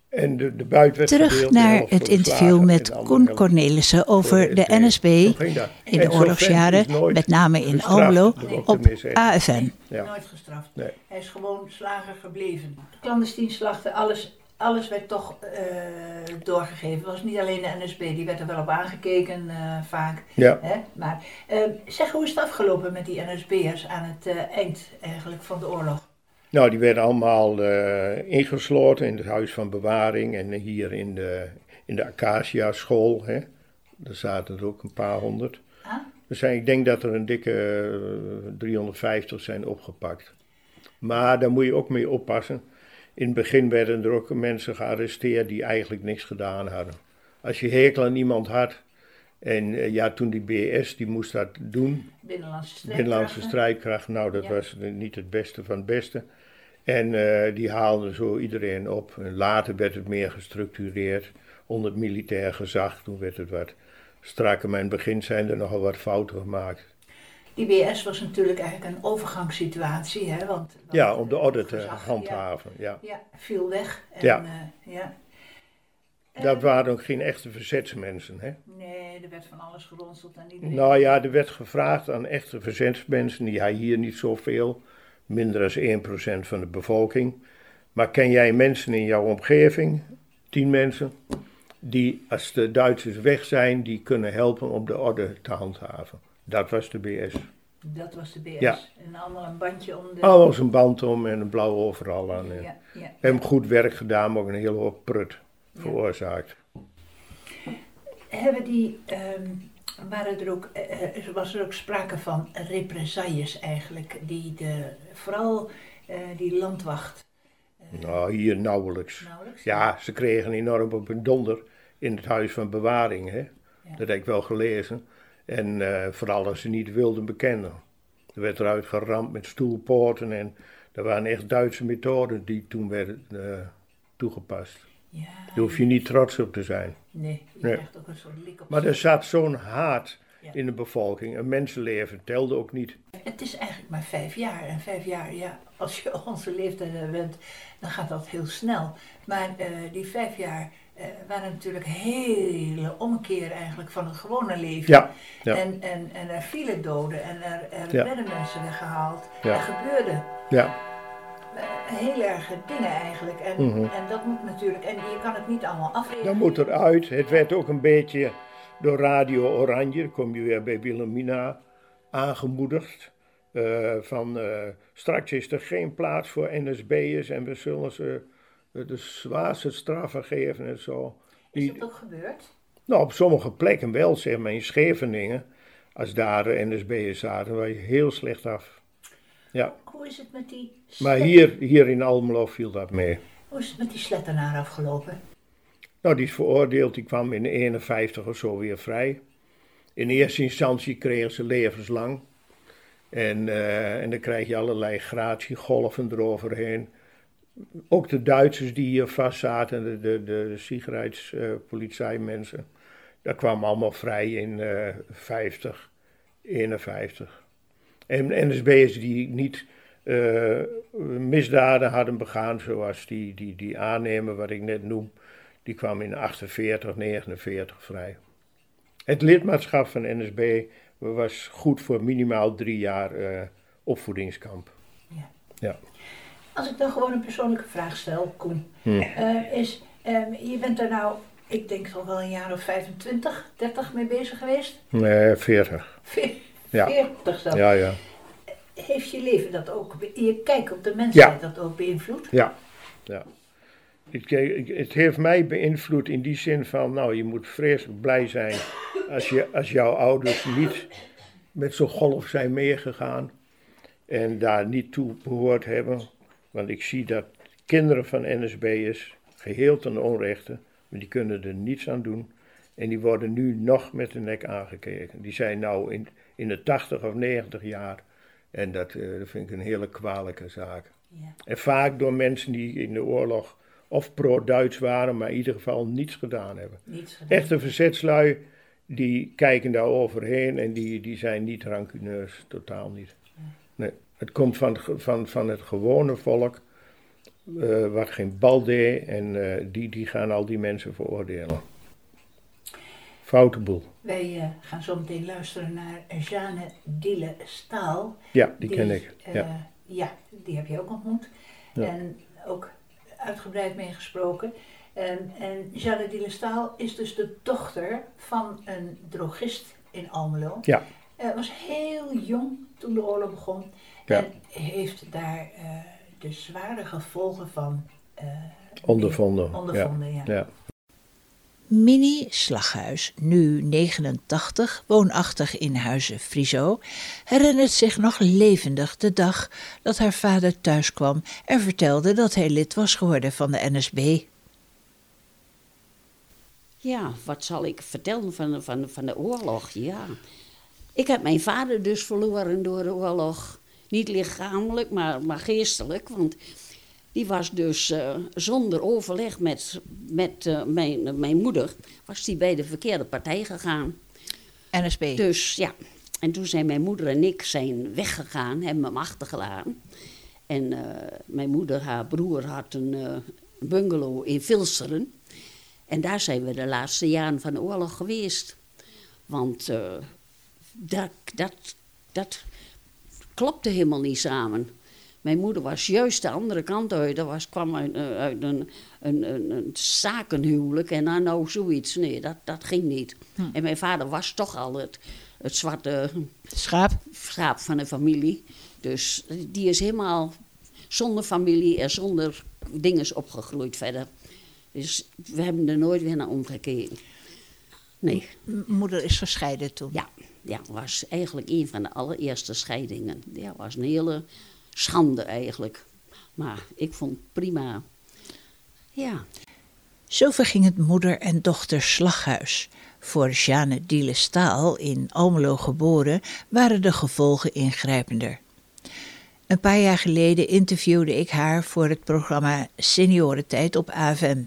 en de, de buit werd Terug naar het interview met Koen Cornelissen over de. NSB in de oorlogsjaren, met name in Almelo, op. AFN. Ja. Nooit gestraft. Nee. Hij is gewoon slager gebleven. Clandestien slachten, alles, alles werd toch eh, doorgegeven. Het was niet alleen de NSB, die werd er wel op aangekeken eh, vaak. Ja. Hè? Maar eh, zeg, hoe is het afgelopen met die NSB'ers aan het eh, eind eigenlijk van de oorlog? Nou, die werden allemaal eh, ingesloten in het huis van bewaring en hier in de, in de Acacia school. Hè. Daar zaten er ook een paar honderd. Ah? Er zijn, ik denk dat er een dikke eh, 350 zijn opgepakt. Maar daar moet je ook mee oppassen. In het begin werden er ook mensen gearresteerd die eigenlijk niks gedaan hadden. Als je hekel aan iemand had, en eh, ja, toen die BS, die moest dat doen, Binnenlandse strijdkracht, nou dat Ja. was niet het beste van het beste. En eh, die haalden zo iedereen op. En later werd het meer gestructureerd onder het militair gezag. Toen werd het wat strakker, maar in het begin zijn er nogal wat fouten gemaakt. Die BS was natuurlijk eigenlijk een overgangssituatie, hè? Want, want Ja, om de orde te handhaven. Ja. Ja, ja, viel weg. En, Ja. eh, ja. Dat waren ook geen echte verzetsmensen. Hè? Nee, er werd van alles geronseld en iedereen. Nou ja, er werd gevraagd aan echte verzetsmensen, die hij hier niet zoveel, minder dan 1% van de bevolking. Maar ken jij mensen in jouw omgeving, tien mensen, die als de Duitsers weg zijn, die kunnen helpen om de orde te handhaven? Dat was de BS. Dat was de BS. Ja. En allemaal een bandje om de. Alles een band om en een blauw overal aan. En Ja, ja. Hebben goed werk gedaan, maar ook een hele hoop prut veroorzaakt. Hebben die, ehm, waren er ook, eh, eh, was er ook sprake van represailles eigenlijk, die de, vooral eh, die landwacht Nou, hier nauwelijks. nauwelijks? Ja, ze kregen enorm op hun donder in het huis van bewaring. Hè? Ja. Dat heb ik wel gelezen. En vooral als ze niet wilden bekennen. Er werd eruit geramd met stoelpoorten en er waren echt Duitse methoden die toen werden toegepast. Ja, Daar hoef je niet trots op te zijn. nee, je Nee. krijgt ook een soort lik op Maar er zat zo'n haat Ja. in de bevolking. Een mensenleven telde ook niet. Het is eigenlijk maar vijf jaar. En vijf jaar, ja, als je <laughs> onze leeftijd bent, dan gaat dat heel snel. Maar eh, die vijf jaar eh, waren natuurlijk hele omkeer eigenlijk van het gewone leven. Ja, ja. En, en, en er vielen doden en er, er Ja. werden mensen weggehaald. Er gebeurden Ja, heel erge dingen eigenlijk. En, Mhm. en dat moet natuurlijk, en je kan het niet allemaal afrekenen. dat moet eruit. Het werd ook een beetje door Radio Oranje, kom je weer bij Wilhelmina, aangemoedigd. eh, van eh, straks is er geen plaats voor NSB'ers en we zullen ze eh, de zwaarste straffen geven en zo. Is dat ook gebeurd? nou, op sommige plekken wel, zeg maar in Scheveningen. Als daar de NSB'ers zaten, was je heel slecht af. Ja, Hoe is het met die, maar hier, hier in Almelo viel dat mee. hoe is het met die slettenaar afgelopen? Nou, die is veroordeeld, die kwam in 51 of zo weer vrij. In eerste instantie kregen ze levenslang. En, eh, en dan krijg je allerlei gratiegolven eroverheen. Ook de Duitsers die hier vast zaten, de, de, de Sicherheidspolizeimensen, dat kwam allemaal vrij in eh 50, 51. En NSB'ers die niet eh, misdaden hadden begaan, zoals die, die, die aannemer wat ik net noem, die kwam in 48, 49 vrij. Het lidmaatschap van NSB was goed voor minimaal drie jaar eh, opvoedingskamp. Ja. Ja. Als ik dan gewoon een persoonlijke vraag stel, Koen, Hm. eh, is, ehm, je bent er nou, ik denk toch wel een jaar of 25, 30 mee bezig geweest? Nee, 40. Ve- Ja. 40 zelfs. Ja, ja. Heeft je leven dat ook, je kijk op de mensheid dat ook beïnvloed? Ja, ja. Het, het heeft mij beïnvloed in die zin van, nou, je moet vreselijk blij zijn als, je, als jouw ouders niet met zo'n golf zijn meegegaan en daar niet toe behoord hebben. Want ik zie dat kinderen van NSB'ers, geheel ten onrechte, maar die kunnen er niets aan doen. En die worden nu nog met de nek aangekeken. Die zijn nou in, in de 80 of 90 jaar. En dat, eh, dat vind ik een hele kwalijke zaak. Ja. En vaak door mensen die in de oorlog of pro-Duits waren, maar in ieder geval niets gedaan hebben. Niets gedaan. Echte verzetslui, die kijken daar overheen en die, die zijn niet rancuneus, totaal niet. Nee, het komt van, van, van het gewone volk, eh, wat geen bal deed, en eh, die, die gaan al die mensen veroordelen. Foute boel. Wij eh, gaan zo meteen luisteren naar Jeanne Dille Staal. Ja, die ken ik. eh, Ja. ja, die heb je ook ontmoet. Ja. En ook uitgebreid meegesproken. En, en Jeanne Dille Staal is dus de dochter van een drogist in Almelo. Ja. Eh, was heel jong toen de oorlog begon. Ja. En heeft daar de zware gevolgen van Ondervonden. ondervonden. Ja. Minnie Slaghuis, nu 89, woonachtig in Huizen Friso, herinnert zich nog levendig de dag dat haar vader thuiskwam en vertelde dat hij lid was geworden van de NSB. Ja, wat zal ik vertellen van, van, van de oorlog? Ja. Ik heb mijn vader dus verloren door de oorlog. Niet lichamelijk, maar, maar geestelijk. Want die was dus eh, zonder overleg met, met eh, mijn, mijn moeder, was die bij de verkeerde partij gegaan. NSB. Dus ja, en toen zijn mijn moeder en ik zijn weggegaan, hebben hem achtergelaten. En eh, mijn moeder, haar broer, had een bungalow in Vilseren. En daar zijn we de laatste jaren van de oorlog geweest. Want dat, dat, dat klopte helemaal niet samen. Mijn moeder was juist de andere kant uit. Dat was, kwam uit, eh, uit een, een, een, een zakenhuwelijk. En dan nou zoiets. Nee, dat, dat ging niet. En mijn vader was toch al het, het zwarte Schaap. schaap van de familie. Dus die is helemaal zonder familie en zonder dinges opgegroeid verder. Dus we hebben er nooit weer naar omgekeken. Nee, M- Moeder is gescheiden toen. ja, ja, was eigenlijk een van de allereerste scheidingen. Ja, was een hele schande eigenlijk. Maar ik vond het prima. Ja, Zo verging het moeder en dochter slaghuis. Voor Jeanne Diele Staal, in Almelo geboren, waren de gevolgen ingrijpender. Een paar jaar geleden interviewde ik haar voor het programma Seniorentijd op AFM.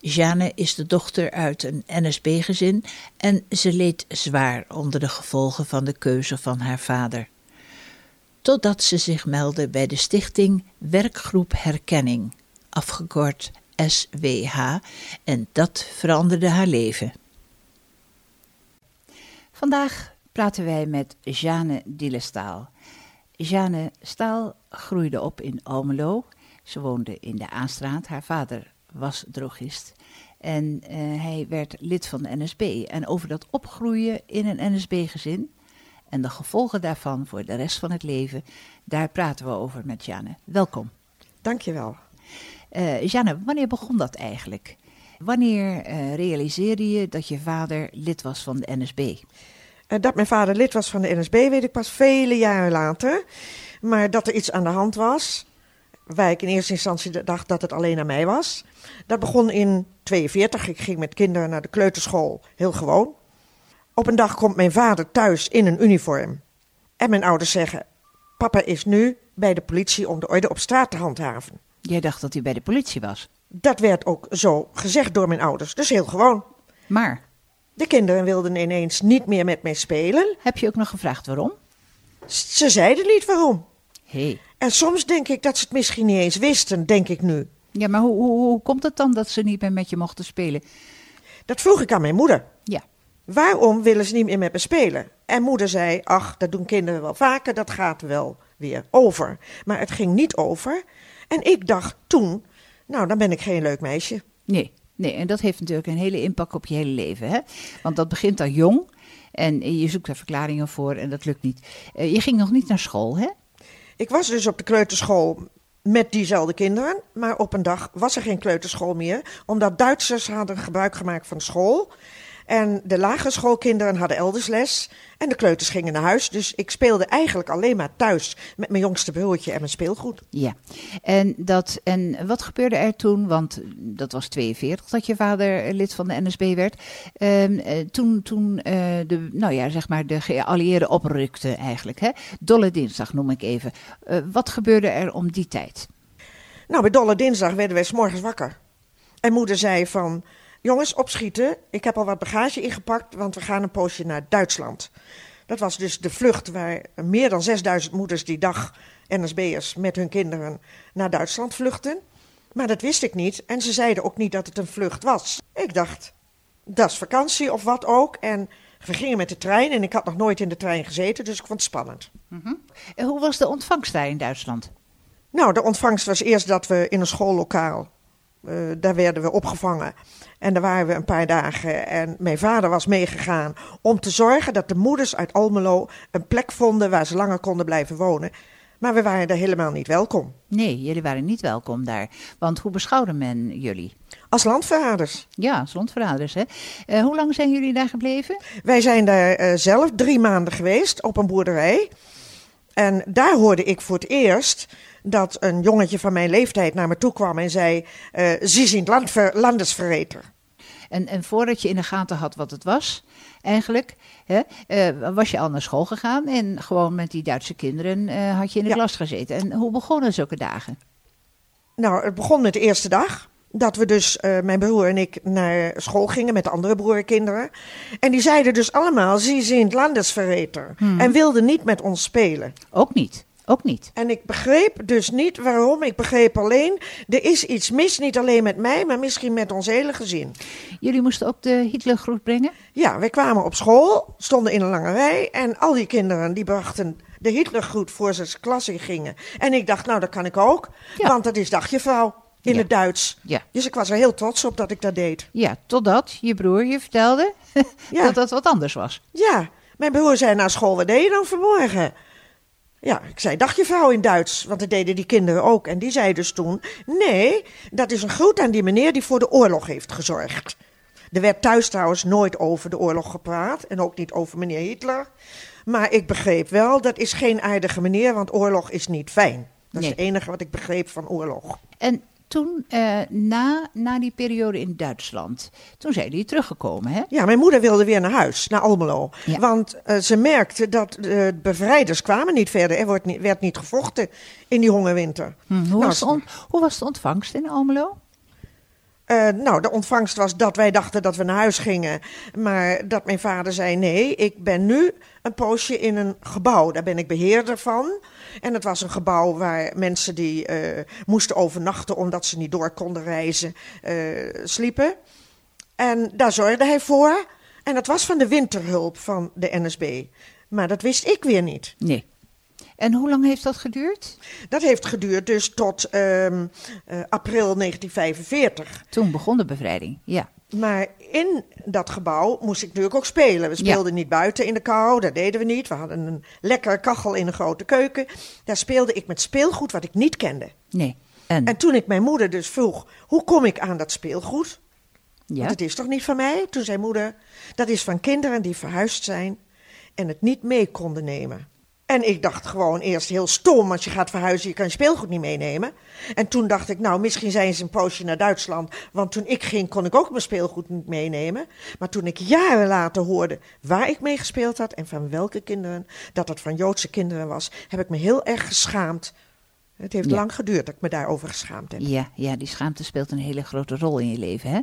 Jeanne is de dochter uit een NSB-gezin en ze leed zwaar onder de gevolgen van de keuze van haar vader. Totdat ze zich meldde bij de stichting Werkgroep Herkenning, afgekort SWH, en dat veranderde haar leven. Vandaag praten wij met Jeanne Dillestaal. Jeanne Staal groeide op in Almelo. Ze woonde in de Aanstraat. Haar vader was drogist. En eh, hij werd lid van de NSB. En over dat opgroeien in een NSB-gezin en de gevolgen daarvan voor de rest van het leven, daar praten we over met Jeanne. Welkom. Dankjewel. Eh Jeanne, wanneer begon dat eigenlijk? Wanneer eh, realiseerde je dat je vader lid was van de NSB? Eh, Dat mijn vader lid was van de NSB weet ik pas vele jaren later. Maar dat er iets aan de hand was, waar ik in eerste instantie dacht dat het alleen aan mij was. Dat begon in 42. Ik ging met kinderen naar de kleuterschool, heel gewoon. Op een dag komt mijn vader thuis in een uniform. En mijn ouders zeggen: Papa is nu bij de politie om de orde op straat te handhaven. Jij dacht dat hij bij de politie was. Dat werd ook zo gezegd door mijn ouders, dus heel gewoon. Maar De kinderen wilden ineens niet meer met mij spelen. heb je ook nog gevraagd waarom? Ze zeiden niet waarom. Hé. Hey. En soms denk ik dat ze het misschien niet eens wisten, denk ik nu. Ja, maar hoe, hoe, hoe komt het dan dat ze niet meer met je mochten spelen? Dat vroeg ik aan mijn moeder. Ja. Waarom willen ze niet meer met me spelen? En moeder zei, ach, dat doen kinderen wel vaker, dat gaat wel weer over. Maar het ging niet over. En ik dacht toen, nou, dan ben ik geen leuk meisje. Nee, nee, en dat heeft natuurlijk een hele impact op je hele leven. Hè? Want dat begint al jong en je zoekt daar verklaringen voor en dat lukt niet. Eh, je ging nog niet naar school, hè? Ik was dus op de kleuterschool met diezelfde kinderen. Maar op een dag was er geen kleuterschool meer. Omdat Duitsers hadden gebruik gemaakt van school. En de lagere schoolkinderen hadden elders les. En de kleuters gingen naar huis. Dus ik speelde eigenlijk alleen maar thuis met mijn jongste broertje en mijn speelgoed. Ja. En, dat, en wat gebeurde er toen? Want dat was 42 dat je vader eh, lid van de NSB werd. Ehm, eh, toen toen eh, de, nou ja, zeg maar de geallieerden oprukten eigenlijk. Hè? Dolle dinsdag noem ik even. Wat gebeurde er om die tijd? Nou, bij Dolle Dinsdag werden wij 's morgens wakker. En moeder zei van, jongens, opschieten. Ik heb al wat bagage ingepakt, want we gaan een poosje naar Duitsland. Dat was dus de vlucht waar meer dan 6000 moeders die dag, NSB'ers, met hun kinderen naar Duitsland vluchten. Maar dat wist ik niet en ze zeiden ook niet dat het een vlucht was. Ik dacht, dat is vakantie of wat ook. En we gingen met de trein en ik had nog nooit in de trein gezeten, dus ik vond het spannend. En hoe was de ontvangst daar in Duitsland? Nou, de ontvangst was eerst dat we in een schoollokaal, daar werden we opgevangen. En daar waren we een paar dagen. En mijn vader was meegegaan om te zorgen dat de moeders uit Almelo een plek vonden waar ze langer konden blijven wonen. Maar we waren daar helemaal niet welkom. Nee, jullie waren niet welkom daar. Want hoe beschouwde men jullie? Als landverraders. Ja, als landverraders, hè? Eh, hoe lang zijn jullie daar gebleven? Wij zijn daar eh, zelf drie maanden geweest op een boerderij. En daar hoorde ik voor het eerst dat een jongetje van mijn leeftijd naar me toe kwam en zei: eh Ze zien landver landesverreter. En, en voordat je in de gaten had wat het was, eigenlijk, hè, eh, was je al naar school gegaan en gewoon met die Duitse kinderen eh, had je in de Ja. klas gezeten. En hoe begonnen zulke dagen? Nou, het begon met de eerste dag. Dat we dus, eh, mijn broer en ik, naar school gingen met de andere broerkinderen. En die zeiden dus allemaal, ze zijn landesverreter. En wilden niet met ons spelen. Ook niet. Ook niet. En ik begreep dus niet waarom. Ik begreep alleen, er is iets mis, niet alleen met mij, maar misschien met ons hele gezin. Jullie moesten ook de Hitlergroet brengen? Ja, wij kwamen op school, stonden in een lange rij en al die kinderen die brachten de Hitlergroet voor ze klas in gingen. En ik dacht, nou dat kan ik ook, Ja. want dat is dagjuffrouw in Ja. het Duits. Ja. Dus ik was er heel trots op dat ik dat deed. Ja, totdat je broer je vertelde <laughs> Ja. dat dat wat anders was. Ja, mijn broer zei na school, wat deed je dan vanmorgen? Ja, ik zei dagjuffrouw in Duits, want dat deden die kinderen ook. En die zei dus toen, nee, dat is een groet aan die meneer die voor de oorlog heeft gezorgd. Er werd thuis trouwens nooit over de oorlog gepraat en ook niet over meneer Hitler. Maar ik begreep wel, dat is geen aardige meneer, want oorlog is niet fijn. Dat is het enige wat ik begreep van oorlog. En toen, eh, na, na die periode in Duitsland, toen zijn jullie teruggekomen, hè? Ja, mijn moeder wilde weer naar huis, naar Almelo. Ja. Want eh, ze merkte dat de bevrijders kwamen niet verder. Er wordt niet, werd niet gevochten in die hongerwinter. Hm, hoe, Nou, was de on- hoe was de ontvangst in Almelo? Eh, nou, de ontvangst was dat wij dachten dat we naar huis gingen. Maar dat mijn vader zei: nee, ik ben nu een poosje in een gebouw. Daar ben ik beheerder van. En het was een gebouw waar mensen die eh, moesten overnachten omdat ze niet door konden reizen, eh, sliepen. En daar zorgde hij voor. En dat was van de winterhulp van de NSB. Maar dat wist ik weer niet. Nee. En hoe lang heeft dat geduurd? Dat heeft geduurd dus tot ehm, eh, april 1945. Toen begon de bevrijding, ja. Maar in dat gebouw moest ik natuurlijk ook spelen. We speelden niet buiten in de kou, dat deden we niet. We hadden een lekkere kachel in een grote keuken. Daar speelde ik met speelgoed wat ik niet kende. Nee. En, En toen ik mijn moeder dus vroeg, hoe kom ik aan dat speelgoed? ja? Want het is toch niet van mij? Toen zei moeder, dat is van kinderen die verhuisd zijn en het niet mee konden nemen. En ik dacht gewoon eerst heel stom, als je gaat verhuizen, je kan je speelgoed niet meenemen. En toen dacht ik, nou, misschien zijn ze een poosje naar Duitsland. Want toen ik ging, kon ik ook mijn speelgoed niet meenemen. Maar toen ik jaren later hoorde waar ik mee gespeeld had en van welke kinderen, dat het van Joodse kinderen was, heb ik me heel erg geschaamd. Het heeft Ja. lang geduurd dat ik me daarover geschaamd heb. Ja, ja, die schaamte speelt een hele grote rol in je leven. Hè?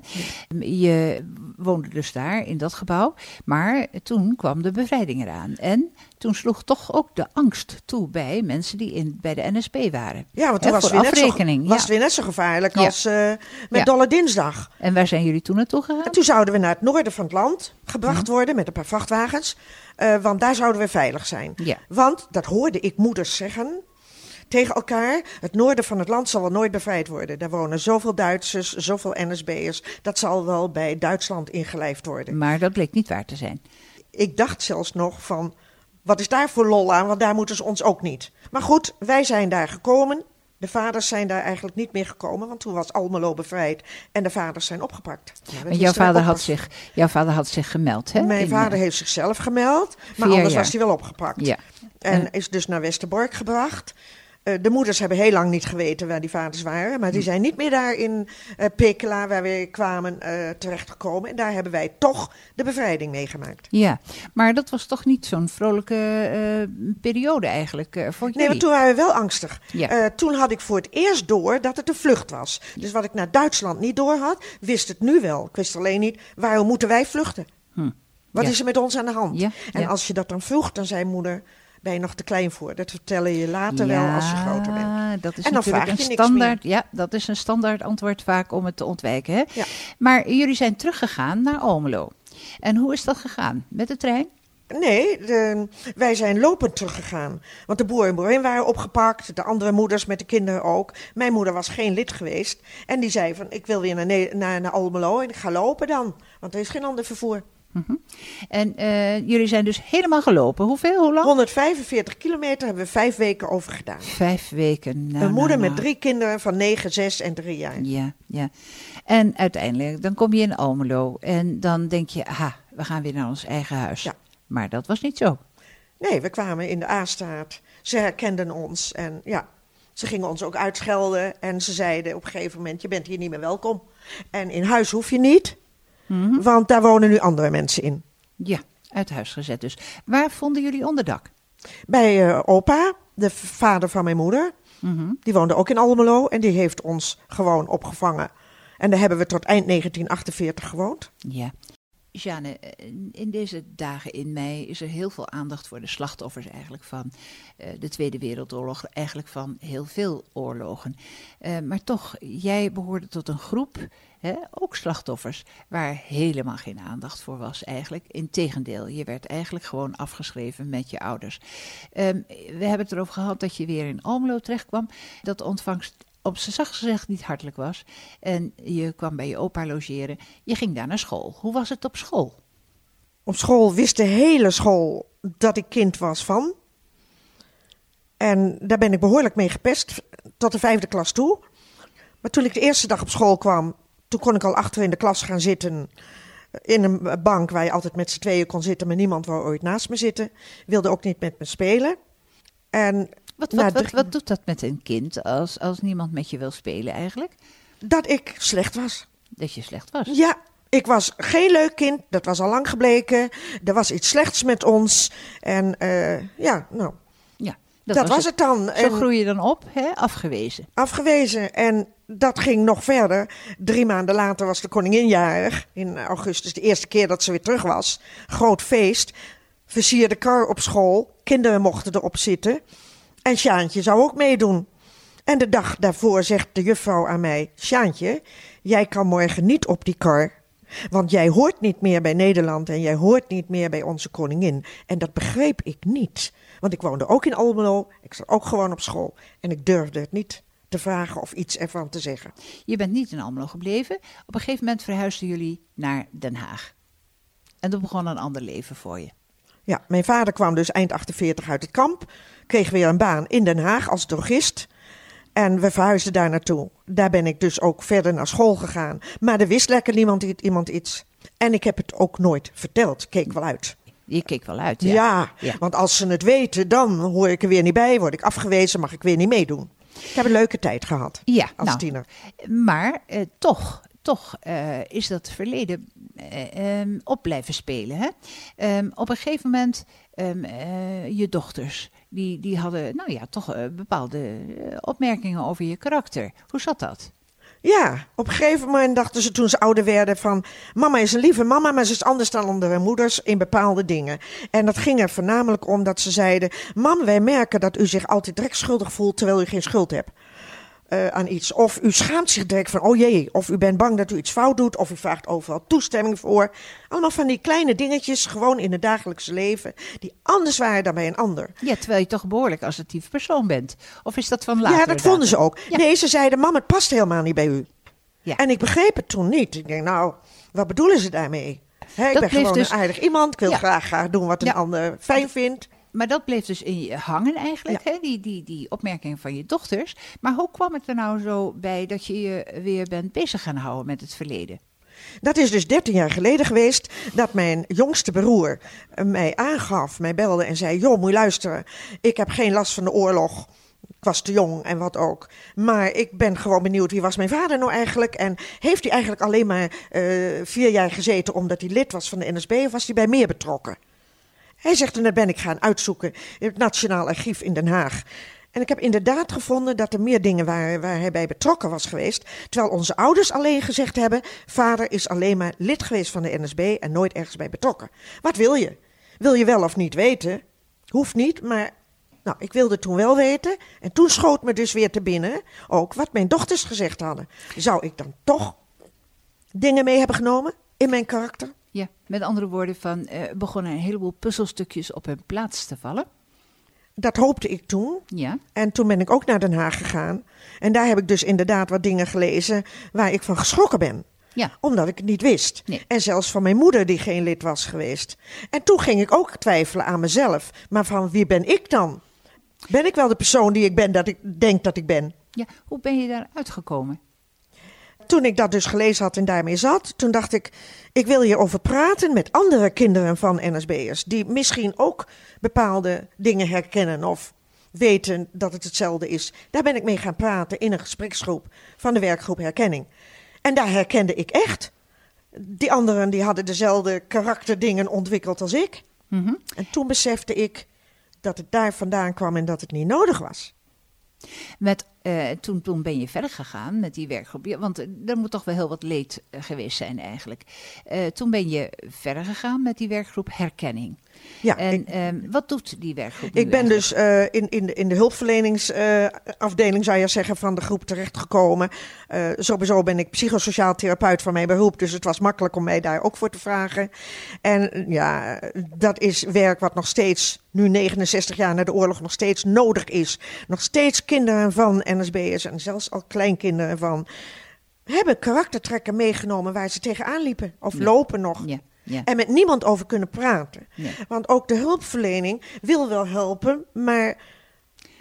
Je woonde dus daar in dat gebouw, maar toen kwam de bevrijding eraan. En toen sloeg toch ook de angst toe bij mensen die in, bij de NSB waren. Ja, want toen was, het weer net, zo, afrekening. was ja. weer net zo gevaarlijk als eh, met. Dolle Dinsdag. En waar zijn jullie toen naartoe gegaan? En toen zouden we naar het noorden van het land gebracht worden met een paar vrachtwagens. eh, want daar zouden we veilig zijn. Ja. Want, dat hoorde ik moeders zeggen tegen elkaar... het noorden van het land zal wel nooit bevrijd worden. Daar wonen zoveel Duitsers, zoveel NSB'ers. Dat zal wel bij Duitsland ingelijfd worden. Maar dat bleek niet waar te zijn. Ik dacht zelfs nog van... wat is daar voor lol aan, want daar moeten ze ons ook niet. Maar goed, wij zijn daar gekomen... De vaders zijn daar eigenlijk niet meer gekomen, want toen was Almelo bevrijd en de vaders zijn opgepakt. Ja, wisten jouw vader had, zich, jouw vader had zich gemeld, hè? Mijn In, vader heeft zichzelf gemeld, maar anders jaar. was hij wel opgepakt. Ja. En is dus naar Westerbork gebracht. Eh, de moeders hebben heel lang niet geweten waar die vaders waren. Maar die Hm. zijn niet meer daar in eh Pekela, waar we kwamen, eh, terechtgekomen. En daar hebben wij toch de bevrijding meegemaakt. Ja, maar dat was toch niet zo'n vrolijke periode eigenlijk voor Nee, jullie? want toen waren we wel angstig. Ja. Toen had ik voor het eerst door dat het een vlucht was. Dus wat ik naar Duitsland niet door had, wist het nu wel. Ik wist alleen niet, waarom moeten wij vluchten? Hm. Wat Ja. is er met ons aan de hand? Ja, En als je dat dan vroeg, dan zei moeder, ben je nog te klein voor. Dat vertellen je later wel als je groter bent. Dat is En dan vraag je een standaard. Ja, dat is een standaard antwoord vaak om het te ontwijken. Hè? Ja. Maar jullie zijn teruggegaan naar Almelo. En hoe is dat gegaan? Met de trein? Nee, de- wij zijn lopend teruggegaan. Want de boer en boerin waren opgepakt. De andere moeders met de kinderen ook. Mijn moeder was geen lid geweest. En die zei van, ik wil weer naar, naar, naar Almelo en ik ga lopen dan. Want er is geen ander vervoer. En eh, jullie zijn dus helemaal gelopen. Hoeveel? Hoe lang? 145 kilometer hebben we vijf weken over gedaan. Vijf weken. Nou, een moeder nou, met nou. drie kinderen van 9, 6 en 3 jaar. Ja, ja. En uiteindelijk, dan kom je in Almelo. En dan denk je, aha, we gaan weer naar ons eigen huis. Ja. Maar dat was niet zo. Nee, we kwamen in de A-straat. Ze herkenden ons en ja, ze gingen ons ook uitschelden. En ze zeiden op een gegeven moment, je bent hier niet meer welkom. En in huis hoef je niet, Mhm. want daar wonen nu andere mensen in. Ja, uit huis gezet dus. Waar vonden jullie onderdak? Bij eh, opa, de vader van mijn moeder. Die woonde ook in Almelo en die heeft ons gewoon opgevangen. En daar hebben we tot eind 1948 gewoond. Ja. Jeanne, eh, in deze dagen in mei is er heel veel aandacht voor de slachtoffers eigenlijk van eh, de Tweede Wereldoorlog, eigenlijk van heel veel oorlogen. Maar toch, jij behoorde tot een groep, ook slachtoffers, waar helemaal geen aandacht voor was eigenlijk. Integendeel, je werd eigenlijk gewoon afgeschreven met je ouders. Ehm, we hebben het erover gehad dat je weer in Almelo terechtkwam, dat ontvangst op zijn zacht gezegd niet hartelijk was. En je kwam bij je opa logeren. Je ging daar naar school. Hoe was het op school? Op school wist de hele school dat ik kind was van. En daar ben ik behoorlijk mee gepest, tot de vijfde klas toe. Maar toen ik de eerste dag op school kwam, toen kon ik al achter in de klas gaan zitten. In een bank waar je altijd met z'n tweeën kon zitten, maar niemand wou ooit naast me zitten. Wilde ook niet met me spelen. En Wat, wat, wat doet dat met een kind als, als niemand met je wil spelen eigenlijk? dat ik slecht was. Dat je slecht was. Ja, ik was geen leuk kind. Dat was al lang gebleken. Er was iets slechts met ons. En eh, ja, nou, Dat, was het dan. Zo En groei je dan op, hè? afgewezen. afgewezen. En dat ging nog verder. Drie maanden later was de koningin jarig. In augustus, de eerste keer dat ze weer terug was. Groot feest. Versierde kar op school. Kinderen mochten erop zitten. En Sjaantje zou ook meedoen. En de dag daarvoor zegt de juffrouw aan mij: Sjaantje, jij kan morgen niet op die kar. Want jij hoort niet meer bij Nederland en jij hoort niet meer bij onze koningin. En dat begreep ik niet. Want ik woonde ook in Almelo. Ik zat ook gewoon op school. En ik durfde het niet te vragen of iets ervan te zeggen. Je bent niet in Almelo gebleven. Op een gegeven moment verhuisden jullie naar Den Haag. En toen begon een ander leven voor je. Ja, mijn vader kwam dus eind 48 uit het kamp. Kreeg weer een baan in Den Haag als drogist. En we verhuisden daar naartoe. Daar ben ik dus ook verder naar school gegaan. Maar er wist lekker niemand, iemand iets. En ik heb het ook nooit verteld. Keek wel uit. Je keek wel uit, Ja, ja. Ja. want als ze het weten, dan hoor ik er weer niet bij. Word ik afgewezen, mag ik weer niet meedoen. Ik heb een leuke tijd gehad Ja, als nou, tiener. Maar eh, toch, toch eh, is dat verleden eh, ehm, op blijven spelen. Hè? Ehm, op een gegeven moment, ehm, eh, je dochters, die, die hadden nou ja, toch eh, bepaalde eh, opmerkingen over je karakter. Hoe zat dat? Ja, op een gegeven moment dachten ze toen ze ouder werden van... Mama is een lieve mama, maar ze is anders dan andere moeders in bepaalde dingen. En dat ging er voornamelijk om dat ze zeiden... Mam, wij merken dat u zich altijd direct schuldig voelt terwijl u geen schuld hebt. Eh, aan iets. Of u schaamt zich direct van, oh jee. Of u bent bang dat u iets fout doet. Of u vraagt overal toestemming voor. Allemaal van die kleine dingetjes, gewoon in het dagelijkse leven... die anders waren dan bij een ander. Ja, terwijl je toch een behoorlijk assertief persoon bent. Of is dat van later? Ja, dat vonden ze ook. Ja. Nee, ze zeiden, mam, het past helemaal niet bij u. Ja. En ik begreep het toen niet. Ik denk, nou, wat bedoelen ze daarmee? Ik Dat ben gewoon dus- een aardig iemand. Ik wil Ja. graag, graag doen wat een Ja. ander fijn vindt. Maar dat bleef dus in je hangen eigenlijk, hè? Die, die, die opmerking van je dochters. Maar hoe kwam het er nou zo bij dat je je weer bent bezig gaan houden met het verleden? Dat is dus 13 jaar geleden geweest dat mijn jongste broer mij aangaf, mij belde en zei: Joh, moet je luisteren. Ik heb geen last van de oorlog. Ik was te jong en wat ook. Maar ik ben gewoon benieuwd, wie was mijn vader nou eigenlijk? En heeft hij eigenlijk alleen maar eh, vier jaar gezeten omdat hij lid was van de NSB of was hij bij meer betrokken? Hij zegt, en dat ben ik gaan uitzoeken in het Nationaal Archief in Den Haag. En ik heb inderdaad gevonden dat er meer dingen waren waar hij bij betrokken was geweest. Terwijl onze ouders alleen gezegd hebben: vader is alleen maar lid geweest van de NSB en nooit ergens bij betrokken. Wat wil je? Wil je wel of niet weten? Hoeft niet, maar. Nou, ik wilde toen wel weten. En toen schoot me dus weer te binnen ook wat mijn dochters gezegd hadden. Zou ik dan toch dingen mee hebben genomen in mijn karakter? Ja, met andere woorden, van, eh, begonnen een heleboel puzzelstukjes op hun plaats te vallen. Dat hoopte ik toen. Ja, En toen ben ik ook naar Den Haag gegaan. En daar heb ik dus inderdaad wat dingen gelezen waar ik van geschrokken ben. ja. Omdat ik het niet wist. Nee. En zelfs van mijn moeder die geen lid was geweest. En toen ging ik ook twijfelen aan mezelf. Maar van wie ben ik dan? Ben ik wel de persoon die ik ben dat ik denk dat ik ben? ja. Hoe ben je daar uitgekomen? Toen ik dat dus gelezen had en daarmee zat, toen dacht ik, ik wil hierover praten met andere kinderen van NSB'ers. Die misschien ook bepaalde dingen herkennen of weten dat het hetzelfde is. Daar ben ik mee gaan praten in een gespreksgroep van de werkgroep Herkenning. En daar herkende ik echt. Die anderen die hadden dezelfde karakterdingen ontwikkeld als ik. Mhm. En toen besefte ik dat het daar vandaan kwam en dat het niet nodig was. Met, eh, toen, toen ben je verder gegaan met die werkgroep. Ja, want eh, er moet toch wel heel wat leed eh, geweest zijn eigenlijk. Toen ben je verder gegaan met die werkgroep herkenning. Ja, en ik, ehm, wat doet die werkgroep nu ik ben eigenlijk? dus in, in de, in de hulpverleningsafdeling, zou je zeggen, van de groep terechtgekomen. Eh sowieso ben ik psychosociaal therapeut van mijn beroep, dus het was makkelijk om mij daar ook voor te vragen. En ja, dat is werk wat nog steeds, nu 69 jaar na de oorlog, nog steeds nodig is. Nog steeds kinderen van NSB'ers en zelfs al kleinkinderen van hebben karaktertrekken meegenomen waar ze tegenaan liepen of Ja. lopen nog. Ja, ja. En met niemand over kunnen praten. Want ook de hulpverlening wil wel helpen, maar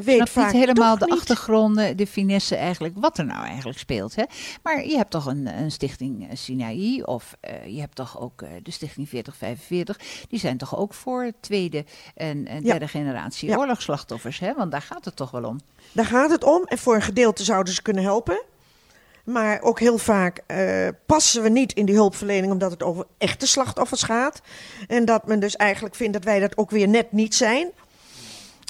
weet snap vaak niet helemaal de niet. achtergronden, de finesse eigenlijk, wat er nou eigenlijk speelt. Hè? Maar je hebt toch een, een stichting eh, Sinaï of eh, je hebt toch ook eh, de stichting 4045. Die zijn toch ook voor tweede en, en Ja. derde generatie Ja. oorlogsslachtoffers. Hè? Want daar gaat het toch wel om. Daar gaat het om. En voor een gedeelte zouden ze kunnen helpen. Maar ook heel vaak passen we niet in die hulpverlening omdat het over echte slachtoffers gaat. En dat men dus eigenlijk vindt dat wij dat ook weer net niet zijn.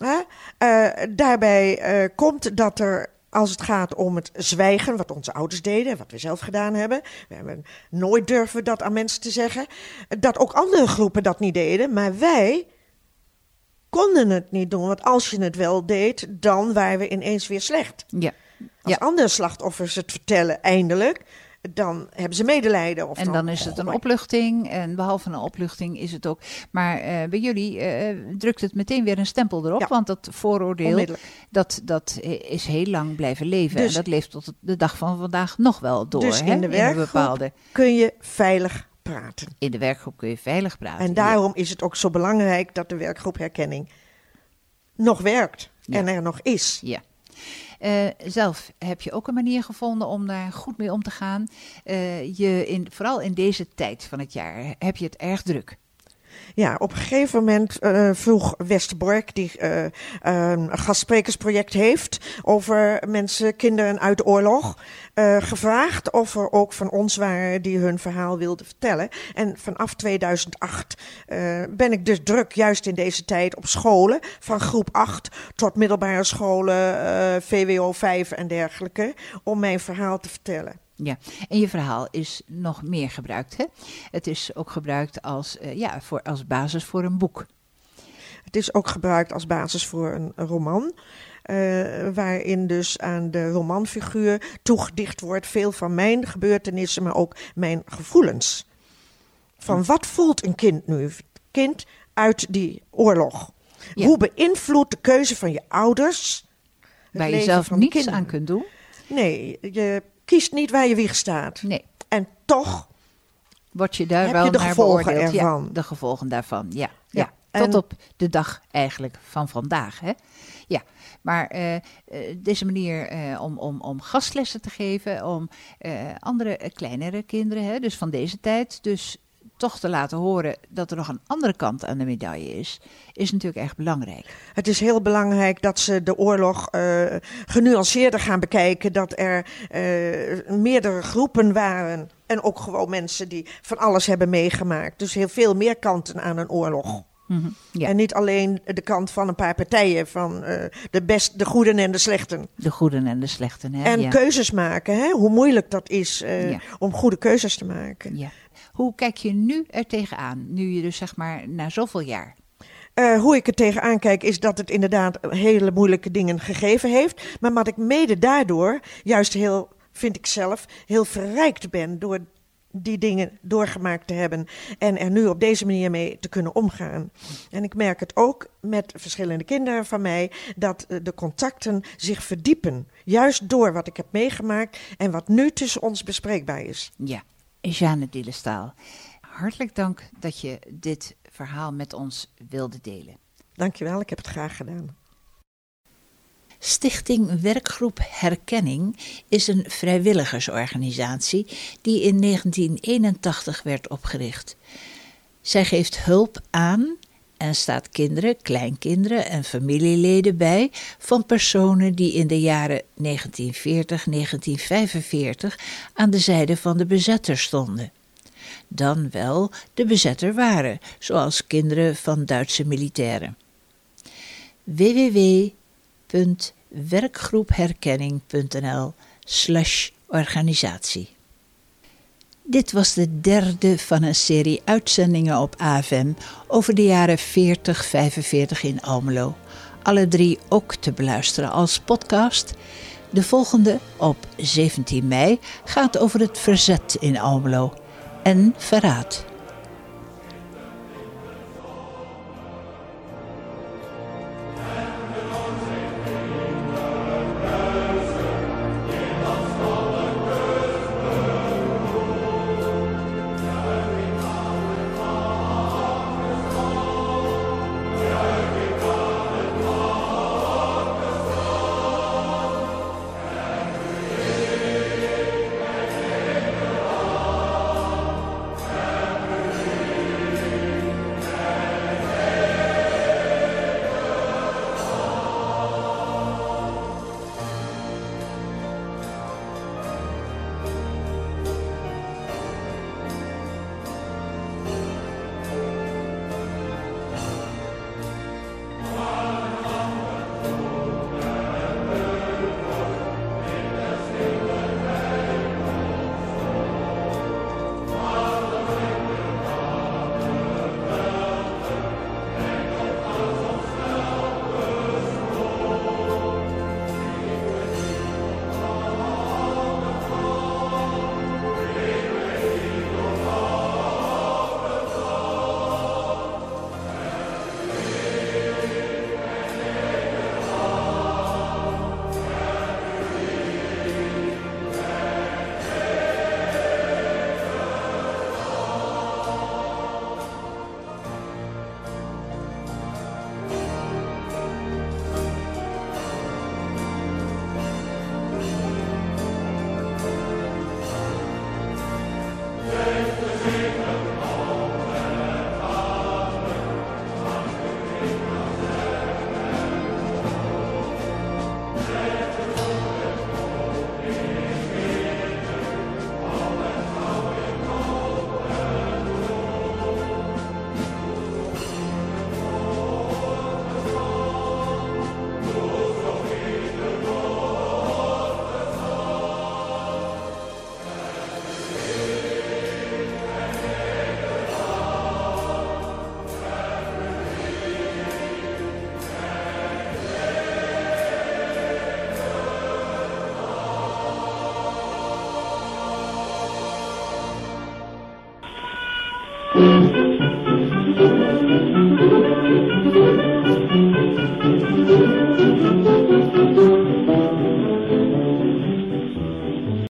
Hè? Eh, daarbij eh, komt dat er, als het gaat om het zwijgen, wat onze ouders deden, wat we zelf gedaan hebben. We hebben nooit durven dat aan mensen te zeggen. Dat ook andere groepen dat niet deden. Maar wij konden het niet doen. Want als je het wel deed, dan waren we ineens weer slecht. Ja. Als Ja. andere slachtoffers het vertellen, eindelijk, dan hebben ze medelijden. Of En dan is het een opluchting. En behalve een opluchting is het ook. Maar eh, bij jullie eh, drukt het meteen weer een stempel erop. Ja. Want dat vooroordeel, dat, dat is heel lang blijven leven. Dus- en dat leeft tot de dag van vandaag nog wel door. Dus hè? in de werkgroep kun je veilig praten. In de werkgroep kun je veilig praten. En daarom is het ook zo belangrijk dat de werkgroep herkenning nog werkt Ja. en er nog is. Ja. Eh, zelf heb je ook een manier gevonden om daar goed mee om te gaan. Eh, je in, vooral in deze tijd van het jaar heb je het erg druk. Ja, op een gegeven moment eh, vroeg Westerbork, die eh, een gastsprekersproject heeft over mensen, kinderen uit oorlog, eh, gevraagd of er ook van ons waren die hun verhaal wilden vertellen. En vanaf 2008 eh, ben ik dus druk, juist in deze tijd, op scholen, van groep 8 tot middelbare scholen, VWO 5 en dergelijke, om mijn verhaal te vertellen. Ja, en je verhaal is nog meer gebruikt. Hè? Het is ook gebruikt als, eh, ja, voor, als basis voor een boek. Het is ook gebruikt als basis voor een een roman. eh, waarin dus aan de romanfiguur toegedicht wordt veel van mijn gebeurtenissen, maar ook mijn gevoelens. Van wat voelt een kind nu? Kind uit die oorlog. Ja. Hoe beïnvloedt de keuze van je ouders? waar je zelf niets kinderen? aan kunt doen. Nee, je kiest niet waar je wieg staat. Nee, En toch word je daar Heb wel je de naar gevolgen beoordeeld. ervan? Ja, de gevolgen daarvan, ja. Ja, ja. Tot en- op de dag eigenlijk van vandaag. Hè? Ja, maar eh, eh, deze manier eh, om, om, om gastlessen te geven, om eh, andere eh, kleinere kinderen, hè, dus van deze tijd, dus toch te laten horen dat er nog een andere kant aan de medaille is, is natuurlijk erg belangrijk. Het is heel belangrijk dat ze de oorlog eh, genuanceerder gaan bekijken. Dat er eh, meerdere groepen waren. En ook gewoon mensen die van alles hebben meegemaakt. Dus heel veel meer kanten aan een oorlog. Mhm, Ja, En niet alleen de kant van een paar partijen. Van eh, de, best, de goeden en de slechten. de goeden en de slechten. Hè? En ja. keuzes maken. Hè? Hoe moeilijk dat is Ja. om goede keuzes te maken. Hoe kijk je nu er tegenaan, nu je dus zeg maar na zoveel jaar... Eh, hoe ik er tegenaan kijk is dat het inderdaad hele moeilijke dingen gegeven heeft. Maar wat ik mede daardoor juist heel, vind ik zelf, heel verrijkt ben door die dingen doorgemaakt te hebben en er nu op deze manier mee te kunnen omgaan. En ik merk het ook met verschillende kinderen van mij dat eh, de contacten zich verdiepen. Juist door wat ik heb meegemaakt en wat nu tussen ons bespreekbaar is. Ja, Jeanne Dillestaal, hartelijk dank dat je dit verhaal met ons wilde delen. Dankjewel, ik heb het graag gedaan. Stichting Werkgroep Herkenning is een vrijwilligersorganisatie die in 1981 werd opgericht. Zij geeft hulp aan en staat kinderen, kleinkinderen en familieleden bij van personen die in de jaren 1940-1945 aan de zijde van de bezetter stonden. Dan wel de bezetter waren, zoals kinderen van Duitse militairen. www werkgroepherkenning.nl slash organisatie. Dit was de derde van een serie uitzendingen op AFM over de jaren 40-45 in Almelo. Alle drie ook te beluisteren als podcast. De volgende, op 17 mei, gaat over het verzet in Almelo en verraad.